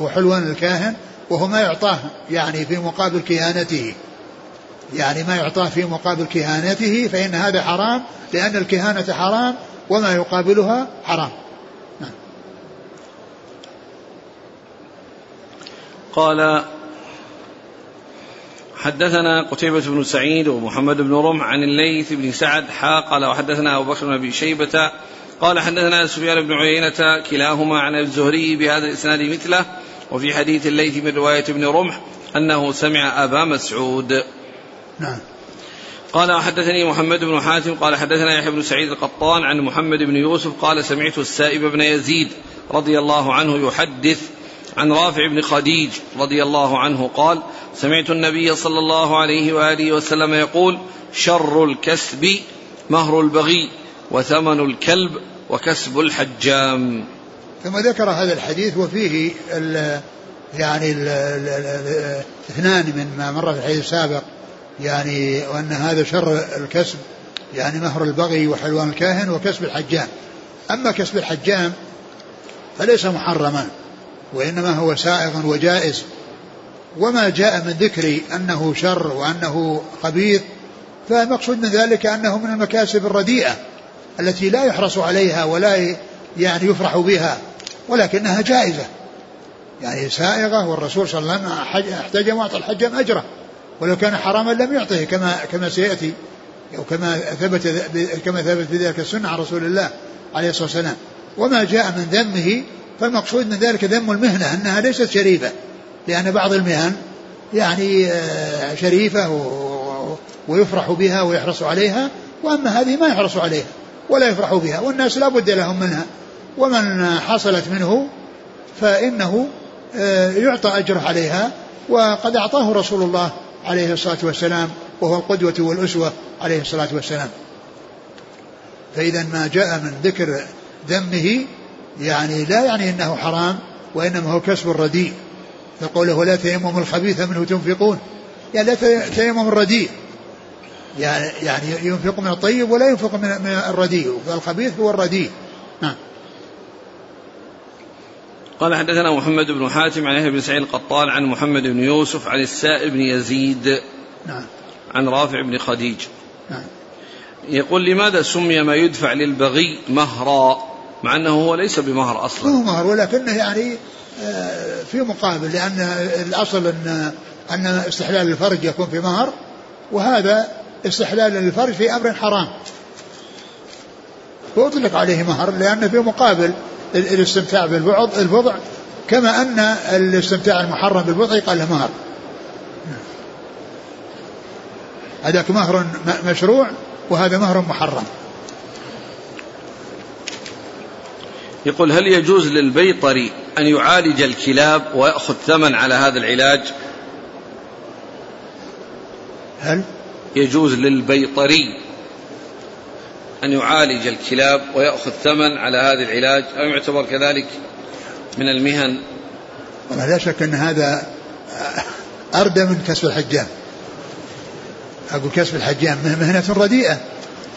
وحلوان الكاهن وهو ما يعطاه يعني في مقابل كهانته يعني ما يعطاه في مقابل كهانته فإن هذا حرام لأن الكهانة حرام وما يقابلها حرام. نعم. قال حدثنا قتيبة بن سعيد ومحمد بن رمح عن الليث بن سعد حا قال وحدثنا أبو بكر بن أبي شيبة قال حدثنا سفيان بن عيينة كلاهما عن الزهري بهذا الإسناد مثله وفي حديث الليث من رواية ابن رمح أنه سمع أبا مسعود. نعم. قال وحدثني محمد بن حاتم قال حدثنا يحيى بن سعيد القطان عن محمد بن يوسف قال سمعت السائب بن يزيد رضي الله عنه يحدث عن رافع بن خديج رضي الله عنه قال سمعت النبي صلى الله عليه وآله وسلم يقول شر الكسب مهر البغي وثمن الكلب وكسب الحجام. ثم ذكر هذا الحديث وفيه ال يعني الاثنان من ما مر في الحديث السابق. يعني وأن هذا شر الكسب يعني مهر البغي وحلوان الكاهن وكسب الحجام. أما كسب الحجام فليس محرما. وإنما هو سائغ وجائز. وما جاء من ذكر أنه شر وأنه خبيث فالمقصود من ذلك أنه من المكاسب الرديئة التي لا يحرص عليها ولا يعني يفرح بها ولكنها جائزة. يعني سائغة والرسول صلى الله عليه وسلم احتجم وأعطى الحجم أجره. ولو كان حراما لم يعطه كما كما سيأتي أو كما ثبت كما ثبت بذلك السنة عن رسول الله عليه الصلاة والسلام. وما جاء من ذمه فالمقصود من ذلك ذم المهنة أنها ليست شريفة لأن بعض المهن يعني آه، شريفة ويفرح بها ويحرص عليها وأما هذه ما يحرص عليها ولا يفرح بها والناس لا بد لهم منها. ومن حصلت منه فإنه آه، يعطى أجره عليها وقد أعطاه رسول الله عليه الصلاة والسلام وهو القدوة والأسوة عليه الصلاة والسلام. فإذا ما جاء من ذكر ذمه يعني لا يعني أنه حرام وإنما هو كسب الرديء فقوله ولا تيمموا الخبيث منه تنفقون. يعني لا تيمموا الرديء. يعني يعني ينفق من الطيب ولا ينفق من من الرديء. فالخبيث هو الرديء. نعم. قال حدثنا محمد بن حاتم عن يحيى بن سعيد القطان عن محمد بن يوسف عن السائب بن يزيد. نعم. عن رافع بن خديج. نعم. يقول لماذا سمي ما يدفع للبغي مهرا؟ مع أنه هو ليس بمهر أصلا. هو مهر ولكنه يعني آه، في مقابل لأن الأصل أن أن استحلال الفرج يكون في مهر وهذا استحلال للفرج في أمر حرام. فاطلق عليه مهر لأن في مقابل الاستمتاع بالبعض البضع كما أن الاستمتاع المحرم بالبضع يقال له مهر. هذاك مهر مشروع وهذا مهر محرم. يقول هل يجوز للبيطري أن يعالج الكلاب ويأخذ ثمن على هذا العلاج؟ هل؟ يجوز للبيطري أن يعالج الكلاب ويأخذ ثمن على هذا العلاج أو يعتبر كذلك من المهن؟ لا شك أن هذا أردى من كسب الحجام. أقول كسب الحجام مهنة رديئة.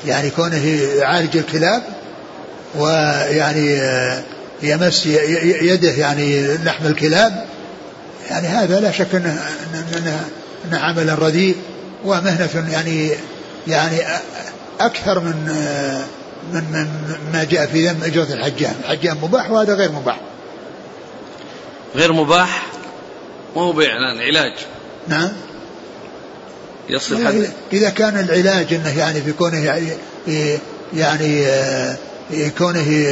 يعني كونه يعالج الكلاب ويعني يمس يده يعني لحم الكلاب يعني هذا لا شك إنه إنه, إنه عمل رديء ومهنة يعني يعني أكثر من من من ما جاء في ذم أجرة الحجام، الحجام مباح وهذا غير مباح. غير مباح وهو بإعلان علاج. نعم. يصل حد إذا كان العلاج أنه يعني في كونه يعني, يعني كونه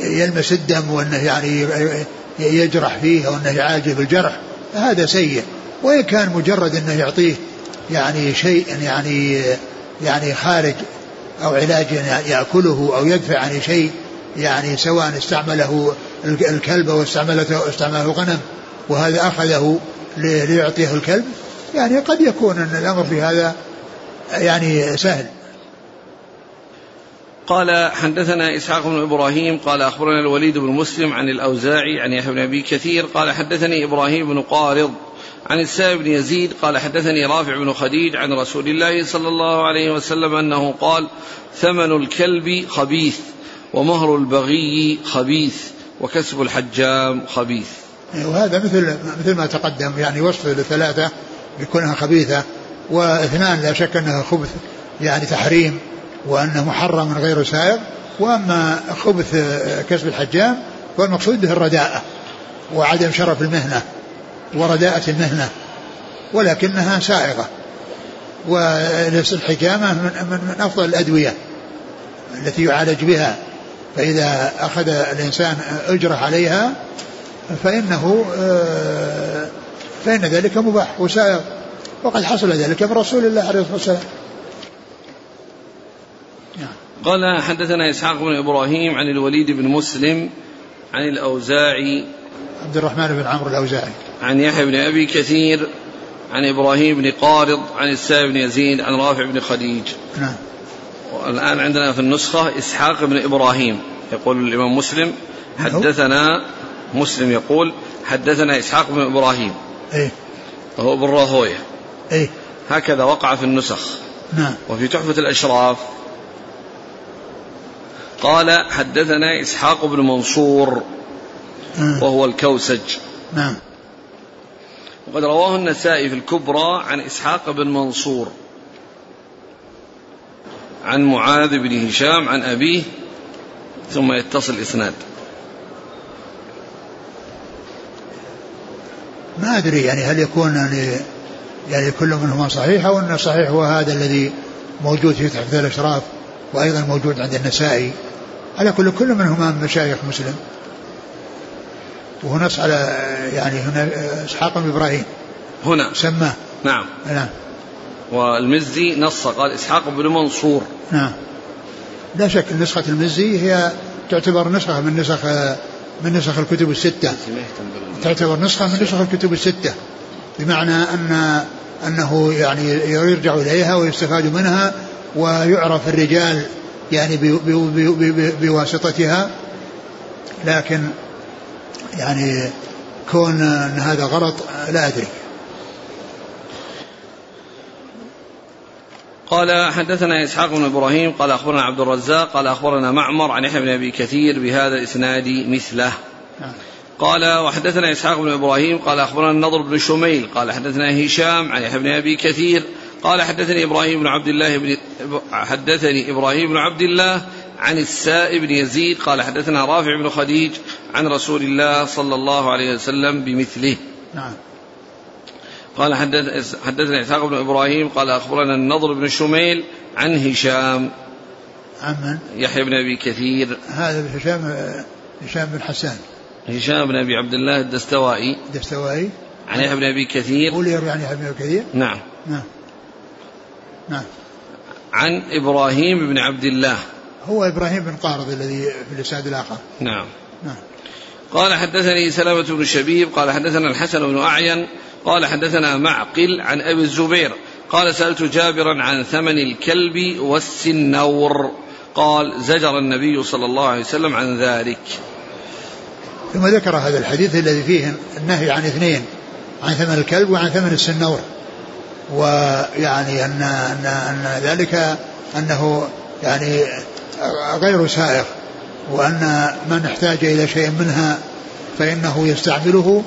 يلمس الدم وأنه يعني يجرح فيه أو أنه يعالجه بالجرح هذا سيء. وإن كان مجرد أنه يعطيه يعني شيء يعني يعني خارج أو علاج يأكله أو يدفع عن شيء يعني سواء استعمله الكلب أو استعملته استعمله الغنم وهذا أخذه ليعطيه الكلب يعني قد يكون أن الأمر في هذا يعني سهل. قال حدثنا إسحاق بن إبراهيم قال أخبرنا الوليد بن مسلم عن الأوزاعي عن يحيى بن أبي كثير قال حدثني إبراهيم بن قارض عن السائب بن يزيد قال حدثني رافع بن خديج عن رسول الله صلى الله عليه وسلم أنه قال ثمن الكلب خبيث ومهر البغي خبيث وكسب الحجام خبيث. وهذا مثل مثل ما تقدم يعني وصف الثلاثه بكونها خبيثة واثنان لا شك أنها خبث يعني تحريم وأنه محرم غير سائغ وأما خبث كسب الحجام فالمقصود به الرداءة وعدم شرف المهنة ورداءة المهنة ولكنها سائغة والحجامة من, من أفضل الأدوية التي يعالج بها فإذا أخذ الإنسان أجرة عليها فإنه آه، فإن ذلك مباح وسائغ وقد حصل ذلك من رسول الله عليه الصلاة والسلام. قال حدثنا إسحاق بن إبراهيم عن الوليد بن مسلم عن الأوزاعي عبد الرحمن بن عمرو الأوزاعي. عن يحيى بن أبي كثير عن إبراهيم بن قارض عن السائب بن يزيد عن رافع بن خديج. نعم. والآن عندنا في النسخة إسحاق بن إبراهيم. يقول الإمام مسلم حدثنا مسلم يقول حدثنا إسحاق بن إبراهيم. إيه. وهو بن راهوية إيه. هكذا وقع في النسخ. نعم. وفي تحفة الأشراف. قال حدثنا إسحاق بن منصور نعم. وهو الكوسج. نعم. وقد رواه النسائي في الكبرى عن إسحاق بن منصور عن معاذ بن هشام عن أبيه ثم يتصل الإسناد ما أدري يعني هل يكون يعني يعني كل منهما صحيح أو أن صحيح هو هذا الذي موجود في تحفة الأشراف وأيضا موجود عند النسائي. على كل كل منهما من مشايخ مسلم. وهو نص على يعني هنا إسحاق بن إبراهيم. هنا. سماه. نعم. نعم. والمزي نص قال إسحاق بن منصور. نعم. لا شك نسخة المزي هي تعتبر نسخة من نسخ من نسخ الكتب الستة. تعتبر نسخة من نسخ الكتب الستة. بمعنى أن أنه يعني يرجع إليها ويستفاد منها ويعرف الرجال يعني بواسطتها لكن يعني كون إن هذا غلط لا أدري قال حدثنا إسحاق بن إبراهيم قال أخبرنا عبد الرزاق قال أخبرنا معمر عن يحيى بن أبي كثير بهذا الإسناد مثله نعم. قال وحدثنا إسحاق بن إبراهيم قال أخبرنا النضر بن شميل قال حدثنا هشام عن يحيى بن أبي كثير قال حدثني إبراهيم بن عبد الله بن حدثني إبراهيم بن عبد الله عن السائب بن يزيد قال حدثنا رافع بن خديج عن رسول الله صلى الله عليه وسلم بمثله. نعم. قال حدث حدثنا إسحاق بن إبراهيم قال أخبرنا النضر بن شميل عن هشام. عن من؟ يحيى بن أبي كثير. هذا هشام هشام بن حسان. هشام بن أبي عبد الله الدستوائي. الدستوائي. عن يحيى بن أبي كثير. قول يروي عن يحيى بن أبي كثير. نعم. نعم. نعم. عن إبراهيم بن عبد الله. هو إبراهيم بن قارض الذي في الإسناد الآخر. نعم. نعم. قال حدثني سلمة بن شبيب قال حدثنا الحسن بن أعين قال حدثنا معقل عن أبي الزبير قال سألت جابرا عن ثمن الكلب والسنور قال زجر النبي صلى الله عليه وسلم عن ذلك. ثم ذكر هذا الحديث الذي فيه النهي عن اثنين عن ثمن الكلب وعن ثمن السنور. ويعني أن, أن, أن ذلك أنه يعني غير سائغ وأن من احتاج إلى شيء منها فإنه يستعمله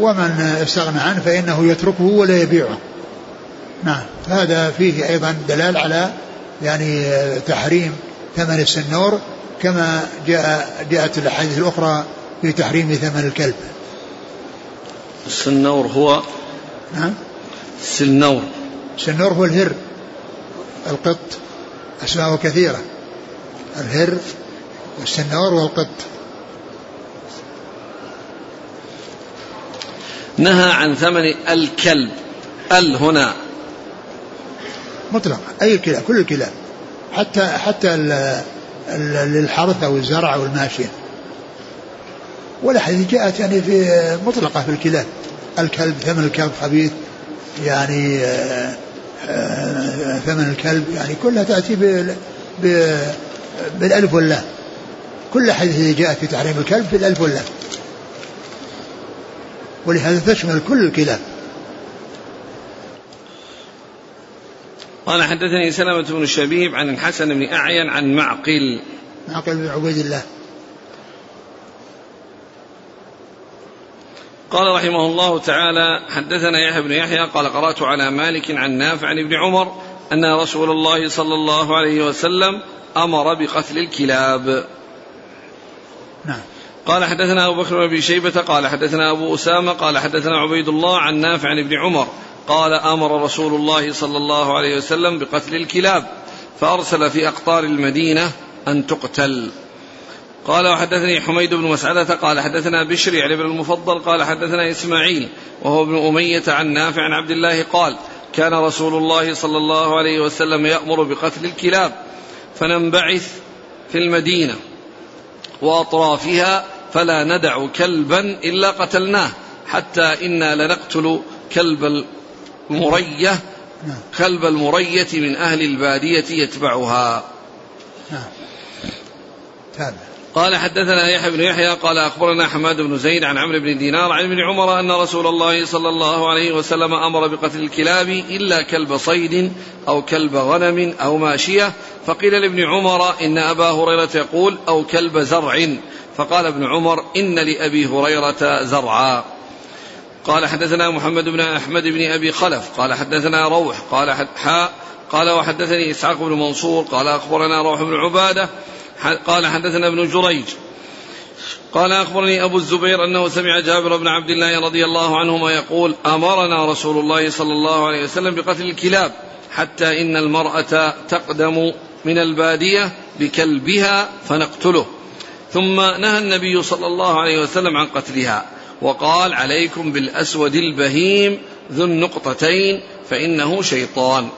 ومن استغنى عنه فإنه يتركه ولا يبيعه. نعم هذا فيه أيضا دلال على يعني تحريم ثمن السنور كما جاء جاءت الأحاديث الأخرى في تحريم ثمن الكلب. السنور هو نعم. السنور السنور هو الهر القط. أسماءه كثيرة. الهر والسنور والقط. نهى عن ثمن الكلب. ال هنا. مطلق. أي كلاب كل الكلاب حتى حتى للحرث أو الزرع أو الماشيه والأحاديث جاءت يعني في مطلقة في الكلاب. الكلب ثمن الكلب خبيث. يعني آه، آه، ثمن الكلب يعني كلها تأتي بالألف واللام. كل حديث جاء في تحريم الكلب بالألف واللام. ولهذا تشمل كل الكلاب. قال حدثني سلمة بن الشبيب عن الحسن بن أعين عن معقل. معقل بن عبيد الله. قال رحمه الله تعالى حدثنا يحيى بن يحيى قال قرأت على مالك عن نافع عن ابن عمر أن رسول الله صلى الله عليه وسلم أمر بقتل الكلاب. نعم. قال حدثنا أبو بكر بن أبي شيبة قال حدثنا أبو أسامة قال حدثنا عبيد الله عن نافع عن ابن عمر قال أمر رسول الله صلى الله عليه وسلم بقتل الكلاب فأرسل في أقطار المدينة أن تقتل. قال وحدثني حميد بن مسعدة قال حدثنا بشري علي بن المفضل قال حدثنا إسماعيل وهو ابن أمية عن نافع عن عبد الله قال كان رسول الله صلى الله عليه وسلم يأمر بقتل الكلاب فننبعث في المدينة وأطرافها فلا ندع كلبا إلا قتلناه حتى إنا لنقتل كلب المرية كلب المرية من أهل البادية يتبعها. نعم. تابع. قال حدثنا يحيى بن يحيى قال أخبرنا حماد بن زيد عن عمرو بن دينار عن ابن عمر أن رسول الله صلى الله عليه وسلم أمر بقتل الكلاب إلا كلب صيد أو كلب غنم أو ماشية. فقيل لابن عمر إن أبا هريرة يقول أو كلب زرع. فقال ابن عمر إن لأبي هريرة زرعا. قال حدثنا محمد بن أحمد بن أبي خلف. قال حدثنا روح. قال حاء. قال وحدثني إسحاق بن منصور. قال أخبرنا روح بن عبادة. قال حدثنا ابن جريج قال أخبرني أبو الزبير أنه سمع جابر بن عبد الله رضي الله عنهما يقول أمرنا رسول الله صلى الله عليه وسلم بقتل الكلاب حتى إن المرأة تقدم من البادية بكلبها فنقتله ثم نهى النبي صلى الله عليه وسلم عن قتلها وقال عليكم بالأسود البهيم ذو النقطتين فإنه شيطان.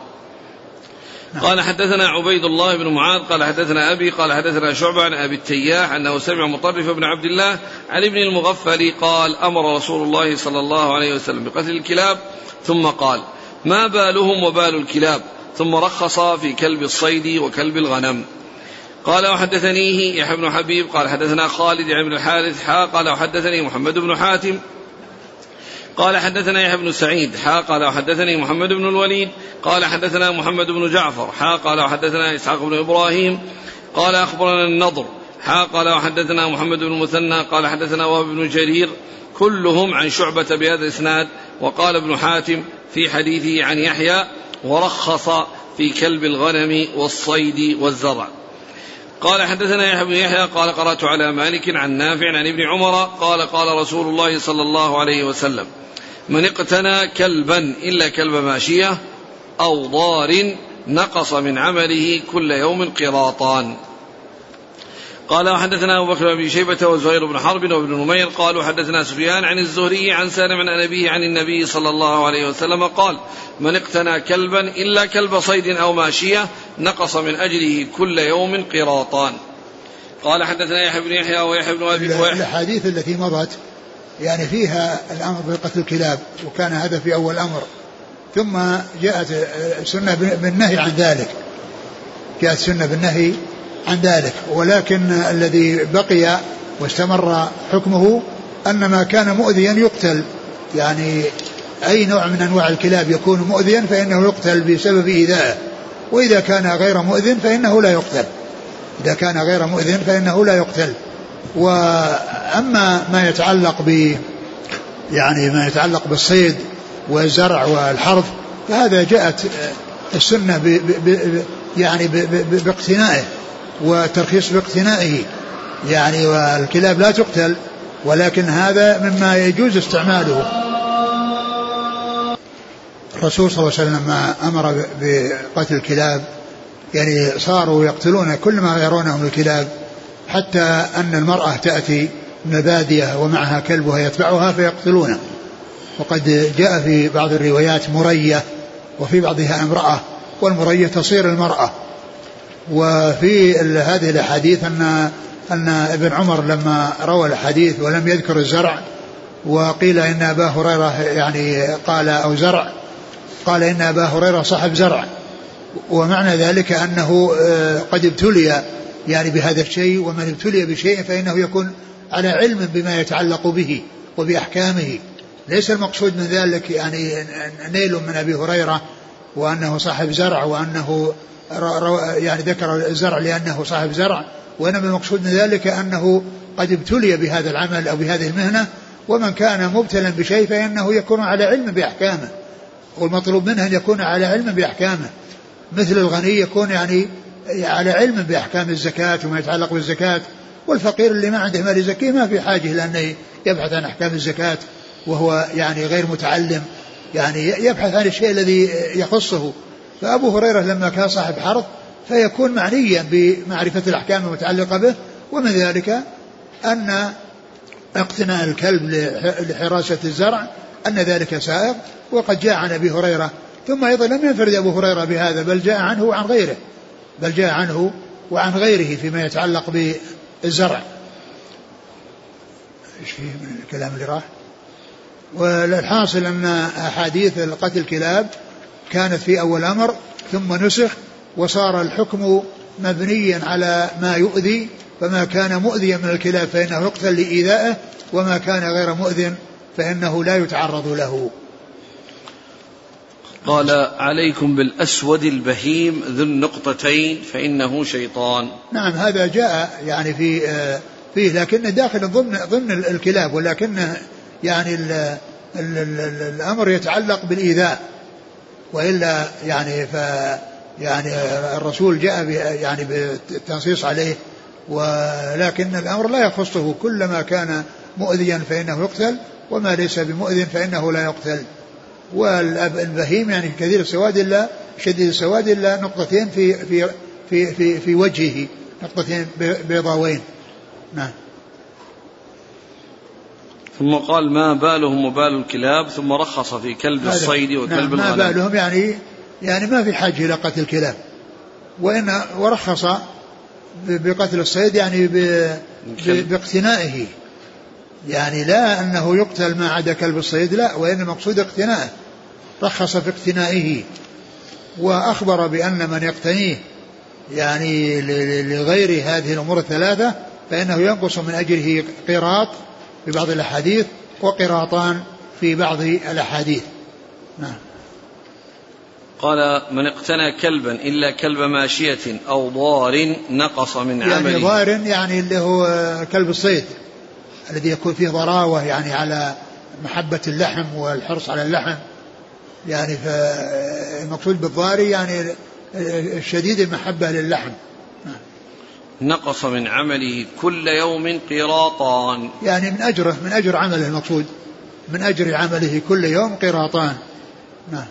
قال حدثنا عبيد الله بن معاذ قال حدثنا أبي قال حدثنا شعبة عن أبي التياح أنه سمع مطرف بن عبد الله عن ابن المغفل قال أمر رسول الله صلى الله عليه وسلم بقتل الكلاب ثم قال ما بالهم وبال الكلاب؟ ثم رخص في كلب الصيد وكلب الغنم. قال وحدثنيه يحيى بن حبيب. قال حدثنا خالد بن الحارث حا قال وحدثني محمد بن حاتم. قال حدثنا يحيى بن سعيد حا قال وحدثني محمد بن الوليد قال حدثنا محمد بن جعفر حا قال وحدثنا إسحاق بن إبراهيم قال أخبرنا النضر حا قال وحدثنا محمد بن المثنى قال حدثنا وهب بن جرير كلهم عن شعبة بهذا الإسناد وقال ابن حاتم في حديثه عن يحيى ورخص في كلب الغنم والصيد والزرع. قال حدثنا يحيى بن يحيى قال قرأت على مالك عن نافع عن ابن عمر قال قال رسول الله صلى الله عليه وسلم من اقتنى كلبا إلا كلب ماشية أو ضار نقص من عمله كل يوم قراطان. قال وحدثنا أبو بكر بن شيبة وزهير بن حرب وابن نمير قالوا حدثنا سفيان عن الزهري عن سالم عن أبيه عن النبي صلى الله عليه وسلم قال من اقتنى كلبا إلا كلب صيد أو ماشية نقص من أجله كل يوم قراطان. قال حدثنا يحيى بن يحيى ويحيى بن أبي الأحاديث التي مضت يعني فيها الأمر بقتل الكلاب وكان هذا في أول الأمر. ثم جاءت السنة بالنهي عن ذلك. جاءت السنة بالنهي عن ذلك. ولكن الذي بقي واستمر حكمه أن ما كان مؤذيا يقتل. يعني أي نوع من أنواع الكلاب يكون مؤذيا فإنه يقتل بسبب إيذائه وإذا كان غير مؤذن فإنه لا يقتل. إذا كان غير مؤذن فإنه لا يقتل. وأما ما يتعلق ب يعني ما يتعلق بالصيد والزرع والحرث فهذا جاءت السنة ب ب يعني باقتنائه وترخيص باقتنائه. يعني والكلاب لا تقتل ولكن هذا مما يجوز استعماله. الرسول صلى الله عليه وسلم أمر بقتل الكلاب يعني صاروا يقتلون كل ما يرونه من الكلاب حتى أن المرأة تأتي من الباديه ومعها كلبها يتبعها فيقتلونه. وقد جاء في بعض الروايات مرية وفي بعضها امرأة والمرية تصير المرأة. وفي هذه الأحاديث ان أن ابن عمر لما روى الحديث ولم يذكر الزرع وقيل إن أبا هريرة يعني قال أو زرع قال إن أبا هريرة صاحب زرع ومعنى ذلك أنه آه، قد ابتلي يعني بهذا الشيء ومن ابتلي بشيء فإنه يكون على علم بما يتعلق به وبأحكامه. ليس المقصود من ذلك يعني نيل من أبي هريرة وأنه صاحب زرع وأنه يعني ذكر الزرع لأنه صاحب زرع وإنما المقصود من ذلك أنه قد ابتلي بهذا العمل أو بهذه المهنة ومن كان مبتلا بشيء فإنه يكون على علم بأحكامه. والمطلوب منه أن يكون على علم بأحكامه. مثل الغني يكون يعني على علم بأحكام الزكاة وما يتعلق بالزكاة والفقير اللي ما عنده مال يزكيه ما في حاجة لأنه يبحث عن أحكام الزكاة وهو يعني غير متعلم يعني يبحث عن الشيء الذي يخصه. فأبو هريرة لما كان صاحب حرث فيكون معنيا بمعرفة الأحكام المتعلقة به ومن ذلك أن اقتناء الكلب لحراسة الزرع أن ذلك سائغ وقد جاء عن أبي هريرة ثم أيضا لم ينفرد أبو هريرة بهذا بل جاء عنه وعن غيره بل جاء عنه وعن غيره فيما يتعلق بالزرع. إيش فيه من الكلام اللي راح؟ والحاصل أن أحاديث قتل الكلاب كانت في أول أمر ثم نسخ وصار الحكم مبنيا على ما يؤذي فما كان مؤذيا من الكلاب فإنه يقتل لإيذائه وما كان غير مؤذن فإنه لا يتعرض له. قال عليكم بالأسود البهيم ذو النقطتين فإنه شيطان. نعم هذا جاء يعني في آه، فيه لكنه داخل ضمن ضمن الكلاب ولكنه يعني ال ال ال الأمر يتعلق بالإيذاء. وإلا يعني ف يعني الرسول جاء يعني بالتنصيص عليه. ولكن الأمر لا يخصه. كلما كان مؤذيا فإنه يقتل. وما ليس بمؤذن فإنه لا يقتل. والبهيم يعني كثير السواد إلا شديد السواد إلا نقطتين في في في في, في وجهه نقطتين بيضاوين. نعم. ثم قال ما بالهم وبال الكلاب ثم رخص في كلب الصيد وكلب نعم ما بالهم يعني يعني ما في حاجة إلى قتل الكلاب وإن ورخص بقتل الصيد يعني باقتنائه. يعني لا أنه يقتل ما عدا كلب الصيد لا وإن المقصود اقتنائه رخص في اقتنائه وأخبر بأن من يقتنيه يعني لغير هذه الأمور الثلاثة فإنه ينقص من أجره قيراط في بعض الأحاديث وقراطان في بعض الأحاديث. نعم. قال من اقتنى كلبا إلا كلب ماشية أو ضار نقص من يعني عمله. يعني ضار يعني اللي هو كلب الصيد. الذي يكون فيه ضراوة يعني على محبة اللحم والحرص على اللحم. يعني فالمقصود بالضاري يعني الشديد المحبة للحم. نقص من عمله كل يوم قراطان. يعني من أجره من أجر عمله المقصود. من أجر عمله كل يوم قراطان. نعم.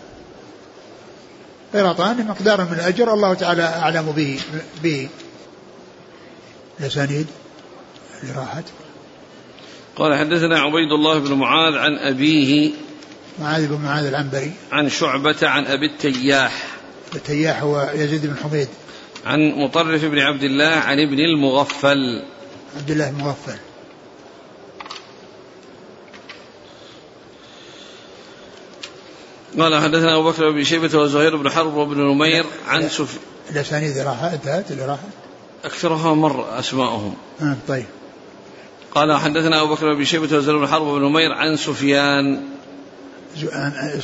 قراطان مقدار من الأجر الله تعالى أعلم به به. الأسانيد اللي راحت قال حدثنا عبيد الله بن معاذ عن أبيه معاذ بن معاذ العنبري. عن شعبة عن أبي التياح. التياح هو يزيد بن حميد. عن مطرف بن عبد الله عن ابن المغفل. عبد الله المغفل قال حدثنا أبو بكر بن شيبة وزهير بن حرب وابن نمير عن سفيان الأسانيد راحت انتهت اللي راحت. أكثرها مر اسماءهم آه طيب. قال حدثنا أبو بكر بن شيبة وزهير بن حرب وابن نمير عن سفيان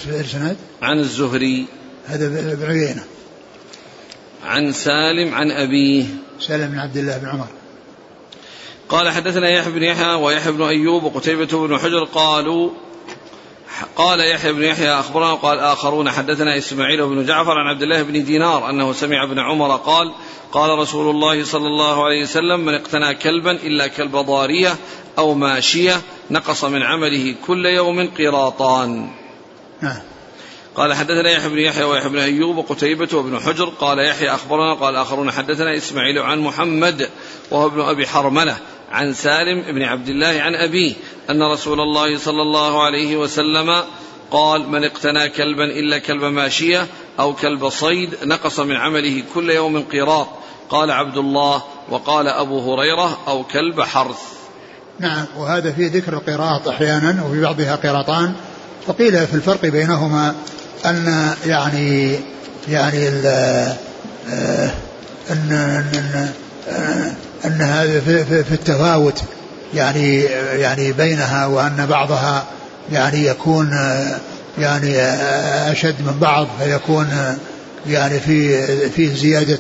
الاسناد عن الزهري. هذا بن عيينه عن سالم عن أبيه. سالم بن عبد الله بن عمر. قال حدثنا يحيى بن يحيى ويحيى بن أيوب وقتيبة بن حجر قالوا قال يحيى بن يحيى أخبرنا قال آخرون حدثنا إسماعيل بن جعفر عن عبد الله بن دينار أنه سمع ابن عمر قال قال رسول الله صلى الله عليه وسلم من اقتنى كلبا إلا كلب ضارية أو ماشية نقص من عمله كل يوم قراطان. نعم قال حدثنا يحيى بن يحيى ويحيى بن أيوب وقتيبة وابن حجر قال يحيى أخبرنا قال آخرون حدثنا إسماعيل عن محمد وهو ابن أبي حرملة عن سالم بن عبد الله عن أبيه أن رسول الله صلى الله عليه وسلم قال من اقتنى كلبا إلا كلب ماشية أو كلب صيد نقص من عمله كل يوم قيراط قال عبد الله وقال أبو هريرة أو كلب حرث. نعم وهذا في ذكر القراط أحيانا وفي بعضها قراطان. فقيل في الفرق بينهما أن يعني يعني آه، أن, أن, أن أن هذا في, في, في التفاوت يعني يعني بينها وأن بعضها يعني يكون يعني أشد من بعض فيكون يعني في فيه زيادة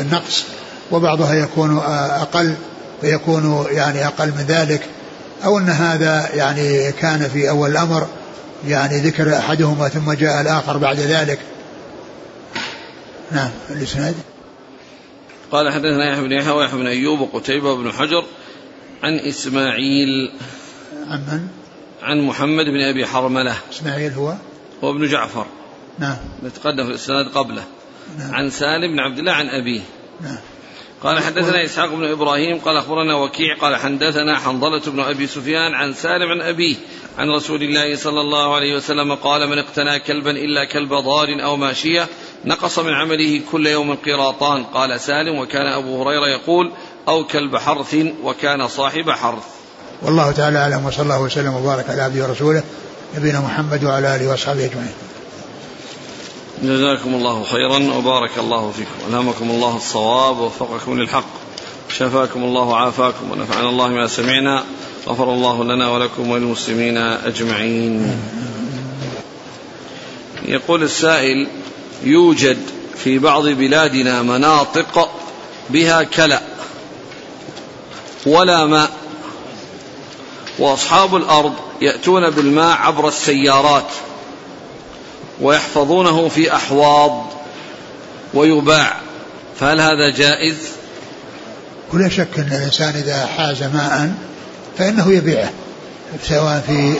النقص وبعضها يكون أقل فيكون يعني أقل من ذلك. أو أن هذا يعني كان في أول الأمر يعني ذكر أحدهما ثم جاء الآخر بعد ذلك. نعم الإسناد؟ قال حدثنا يحيى بن يحيى ويحيى بن أيوب وقتيبة بن حجر عن إسماعيل عن من؟ عن محمد بن أبي حرملة إسماعيل هو؟ هو ابن جعفر نعم نتقدم في الإسناد قبله نعم. عن سالم بن عبد الله عن أبيه نعم قال حدثنا إسحاق بن إبراهيم قال أخبرنا وكيع قال حدثنا حنظلة بن أبي سفيان عن سالم عن أبيه عن رسول الله صلى الله عليه وسلم قال من اقتنى كلبا إلا كلب ضار أو ماشية نقص من عمله كل يوم قراطان قال سالم وكان أبو هريرة يقول أو كلب حرث وكان صاحب حرث. والله تعالى أعلم وصلى الله وسلم وبارك على عبده ورسوله نبينا محمد وعلى آله وأصحابه أجمعين. جزاكم الله خيرا وبارك الله فيكم. ألهمكم الله الصواب ووفقكم للحق. شفاكم الله وعافاكم ونفعنا الله ما سمعنا. غفر الله لنا ولكم وللمسلمين أجمعين. يقول السائل يوجد في بعض بلادنا مناطق بها كلأ ولا ماء وأصحاب الأرض يأتون بالماء عبر السيارات. ويحفظونه في أحواض ويباع فهل هذا جائز؟ ولا شك أن الإنسان إذا حاز ماء فإنه يبيعه سواء في